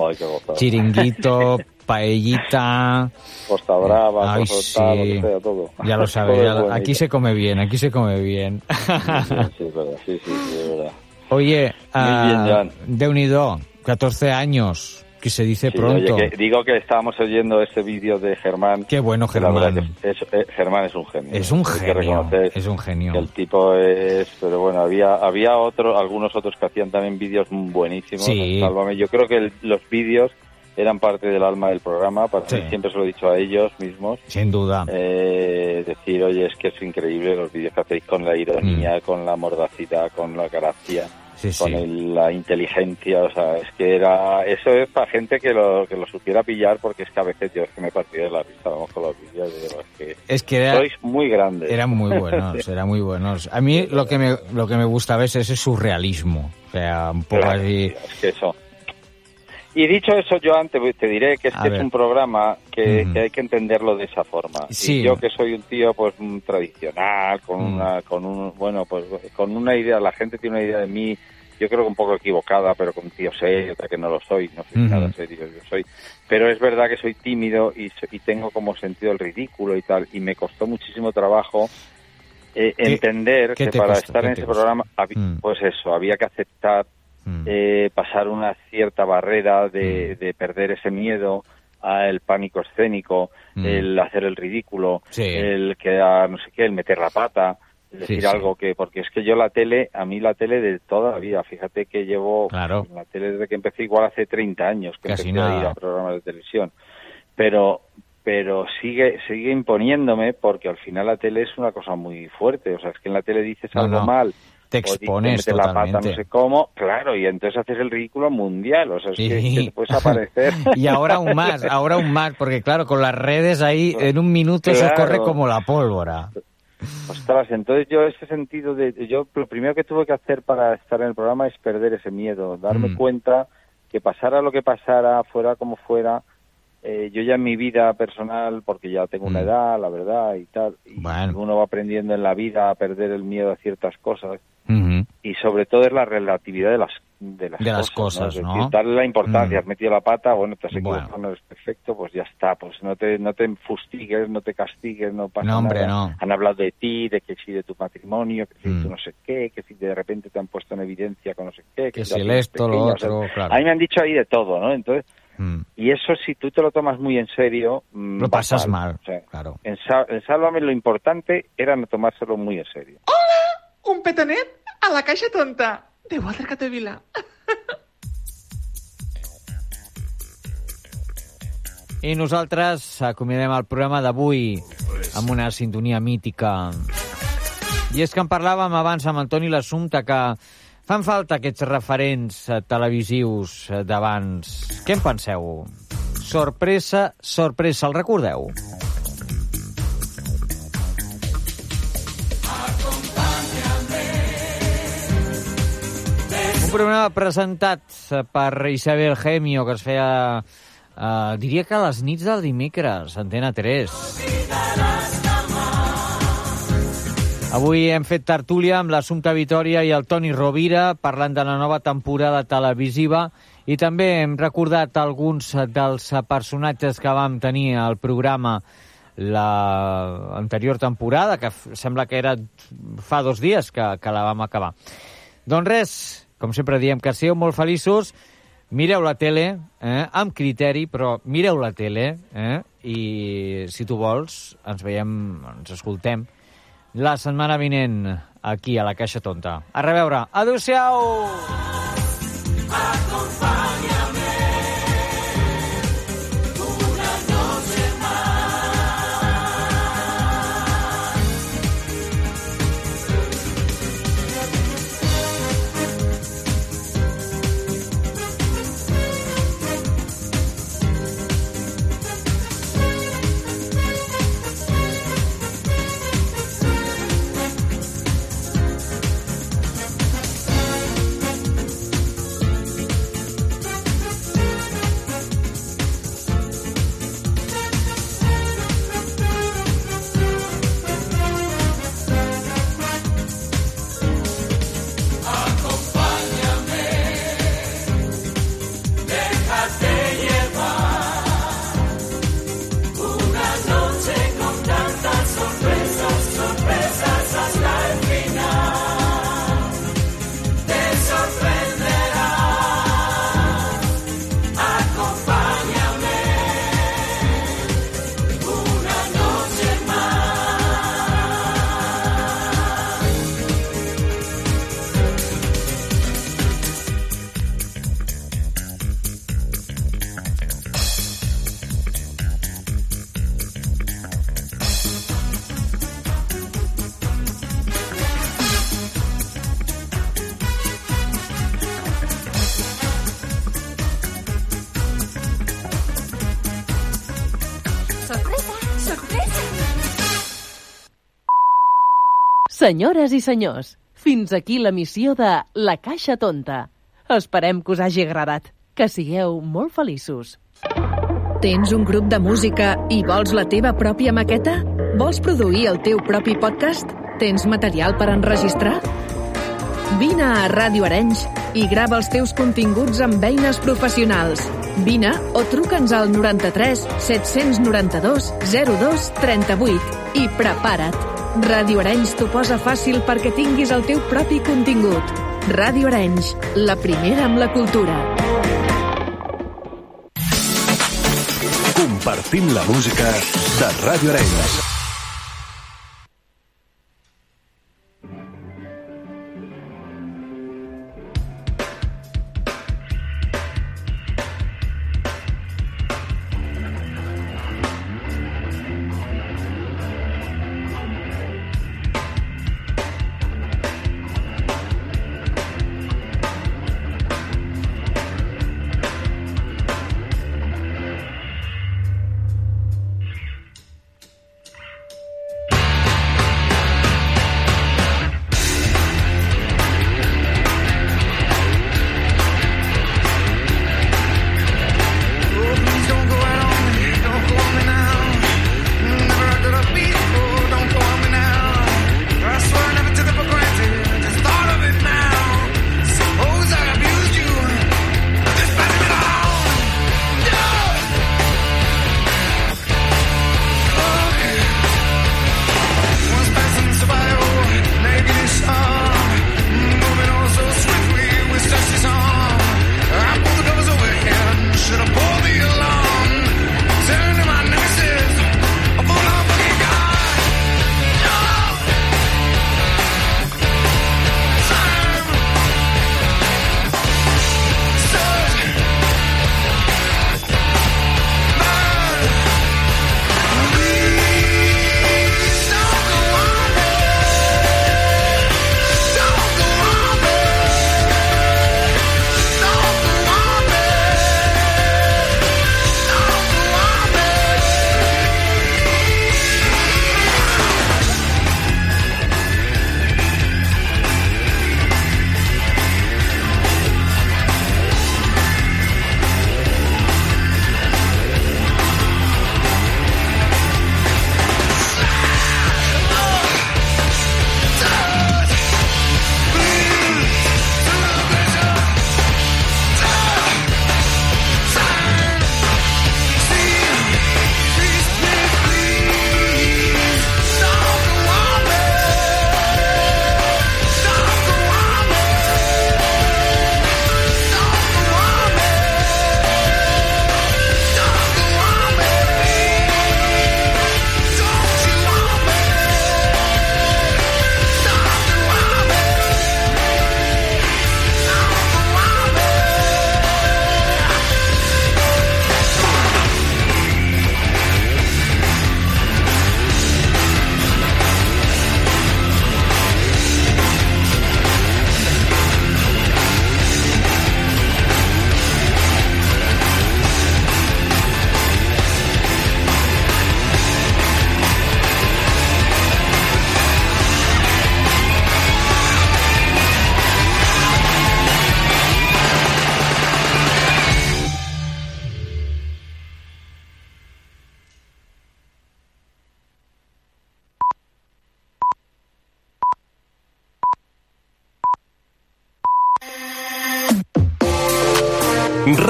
chiringuito, paellita. Costa Brava, Ay, Costa sí. Lo que sea, todo. Ya lo sabes, aquí se come bien, aquí se come bien. Sí, es verdad, sí, sí, es verdad. Oye, bien, Joan. de unido, 14 años, que se dice Sí, pronto. oye, que digo que estábamos oyendo este vídeo de Germán. Qué bueno, Germán. es- es- Germán es un genio. Es un genio, es un genio. el tipo es, pero bueno, había había otro, algunos otros que hacían también vídeos buenísimos. Sí. Sálvame. Yo creo que el- los vídeos eran parte del alma del programa. Para Sí. mí siempre se lo he dicho a ellos mismos. Sin duda. Eh, decir, oye, es que es increíble los vídeos que hacéis con la ironía, con la mordacidad, con la gracia, Mm. Sí, con sí. el- la inteligencia, o sea, es que era, eso es para gente que lo, que lo supiera pillar, porque es que a veces yo es que me partía de la risa, vamos, con los vídeos, que, Es que era- sois muy grandes. Eran muy buenos, eran muy buenos. A mí lo que me, lo que me gusta a veces es su realismo. O sea, un poco Claro, así. Es que eso. Y dicho eso, yo antes te diré que es que ver. es un programa que, hay que entenderlo de esa forma. Sí. Y yo que soy un tío pues tradicional, con Mm. una, con un, bueno, pues con una idea, la gente tiene una idea de mí, yo creo que un poco equivocada, pero con un tío serio, otra que no lo soy, no soy nada serio, yo soy. Pero es verdad que soy tímido y, y tengo como sentido el ridículo y tal, y me costó muchísimo trabajo eh, ¿Qué- entender que para costó? estar ¿Qué en te ese costó? programa, Mm. pues eso, había que aceptar eh, pasar una cierta barrera de, Mm. de perder ese miedo al pánico escénico, Mm. el hacer el ridículo, Sí. el quedar, no sé qué, el meter la pata, el decir sí. algo que, porque es que yo la tele, a mí la tele de toda la vida, fíjate que llevo Claro. la tele desde que empecé igual hace 30 años que Casi empecé a ir nada. a programas de televisión, pero pero sigue sigue imponiéndome porque al final la tele es una cosa muy fuerte, o sea, es que en la tele dices No, algo no. mal Te o expones metes la pata totalmente. no sé cómo, claro, y entonces haces el ridículo mundial, o sea, es que, Sí. que te puedes aparecer. Y ahora aún más, ahora aún más, porque claro, con las redes ahí en un minuto se Claro. corre como la pólvora. Ostras, entonces yo ese sentido de yo lo primero que tuve que hacer para estar en el programa es perder ese miedo, darme Mm. cuenta que pasara lo que pasara, fuera como fuera, eh, yo ya en mi vida personal, porque ya tengo una Mm. edad, la verdad y tal, y uno va aprendiendo en la vida a perder el miedo a ciertas cosas Y sobre todo es la relatividad de las de las De las cosas, ¿no? decir, darle la importancia, Mm. has metido la pata, bueno, te has Bueno. equivocado, no eres perfecto, pues ya está, pues no te no te fustigues, no te castigues, no pasa No, hombre, nada. no. Han hablado de ti, de que si de tu matrimonio, que si Mm. tú no sé qué, que si de repente te han puesto en evidencia con no sé qué, Que si si el esto, lo o sea, otro, claro. A mí me han dicho ahí de todo, ¿no? Entonces, Mm. y eso si tú te lo tomas muy en serio, mm, Lo pasas mal, O sea, claro. en, en Sálvame lo importante era no tomárselo muy en serio. Un petanet a la caixa tonta. De Walter Catevila. I nosaltres acomiadem el programa d'avui amb una sintonia mítica. I és que en parlàvem abans amb Antoni L'Assumpte que fan falta aquests referents televisius d'abans. Què en penseu? Sorpresa, sorpresa, el recordeu? Un programa presentat eh, per Isabel Gemio, que es feia, eh, diria que a les nits del dimecres, Antena 3. Avui hem fet tertúlia amb l'Assumpta Vitoria i el Toni Rovira parlant de la nova temporada televisiva i també hem recordat alguns dels personatges que vam tenir al programa la anterior temporada, que sembla que era fa dos dies que, que la vam acabar. Doncs res, com sempre diem, que sigueu molt feliços, mireu la tele, eh, amb criteri, però mireu la tele, eh, i si tu vols, ens veiem, ens escoltem la setmana vinent aquí a la Caixa Tonta. A reveure. Adéu-siau! Déjate Senyores i senyors, fins aquí la missió de La Caixa Tonta. Esperem que us hagi agradat. Que sigueu molt feliços. Tens un grup de música i vols la teva pròpia maqueta? Vols produir el teu propi podcast? Tens material per enregistrar? Vine a Ràdio Arenys i grava els teus continguts amb eines professionals. Vine o truca'ns al 93 792 02 38 i prepara't. Ràdio Arenys t'ho posa fàcil perquè tinguis el teu propi contingut. Ràdio Arenys, la primera amb la cultura. Compartint la música de Ràdio Arenys.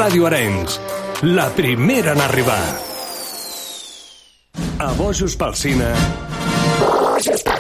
Ràdio Arenys, la primera en arribar. A Bojos pel Cine,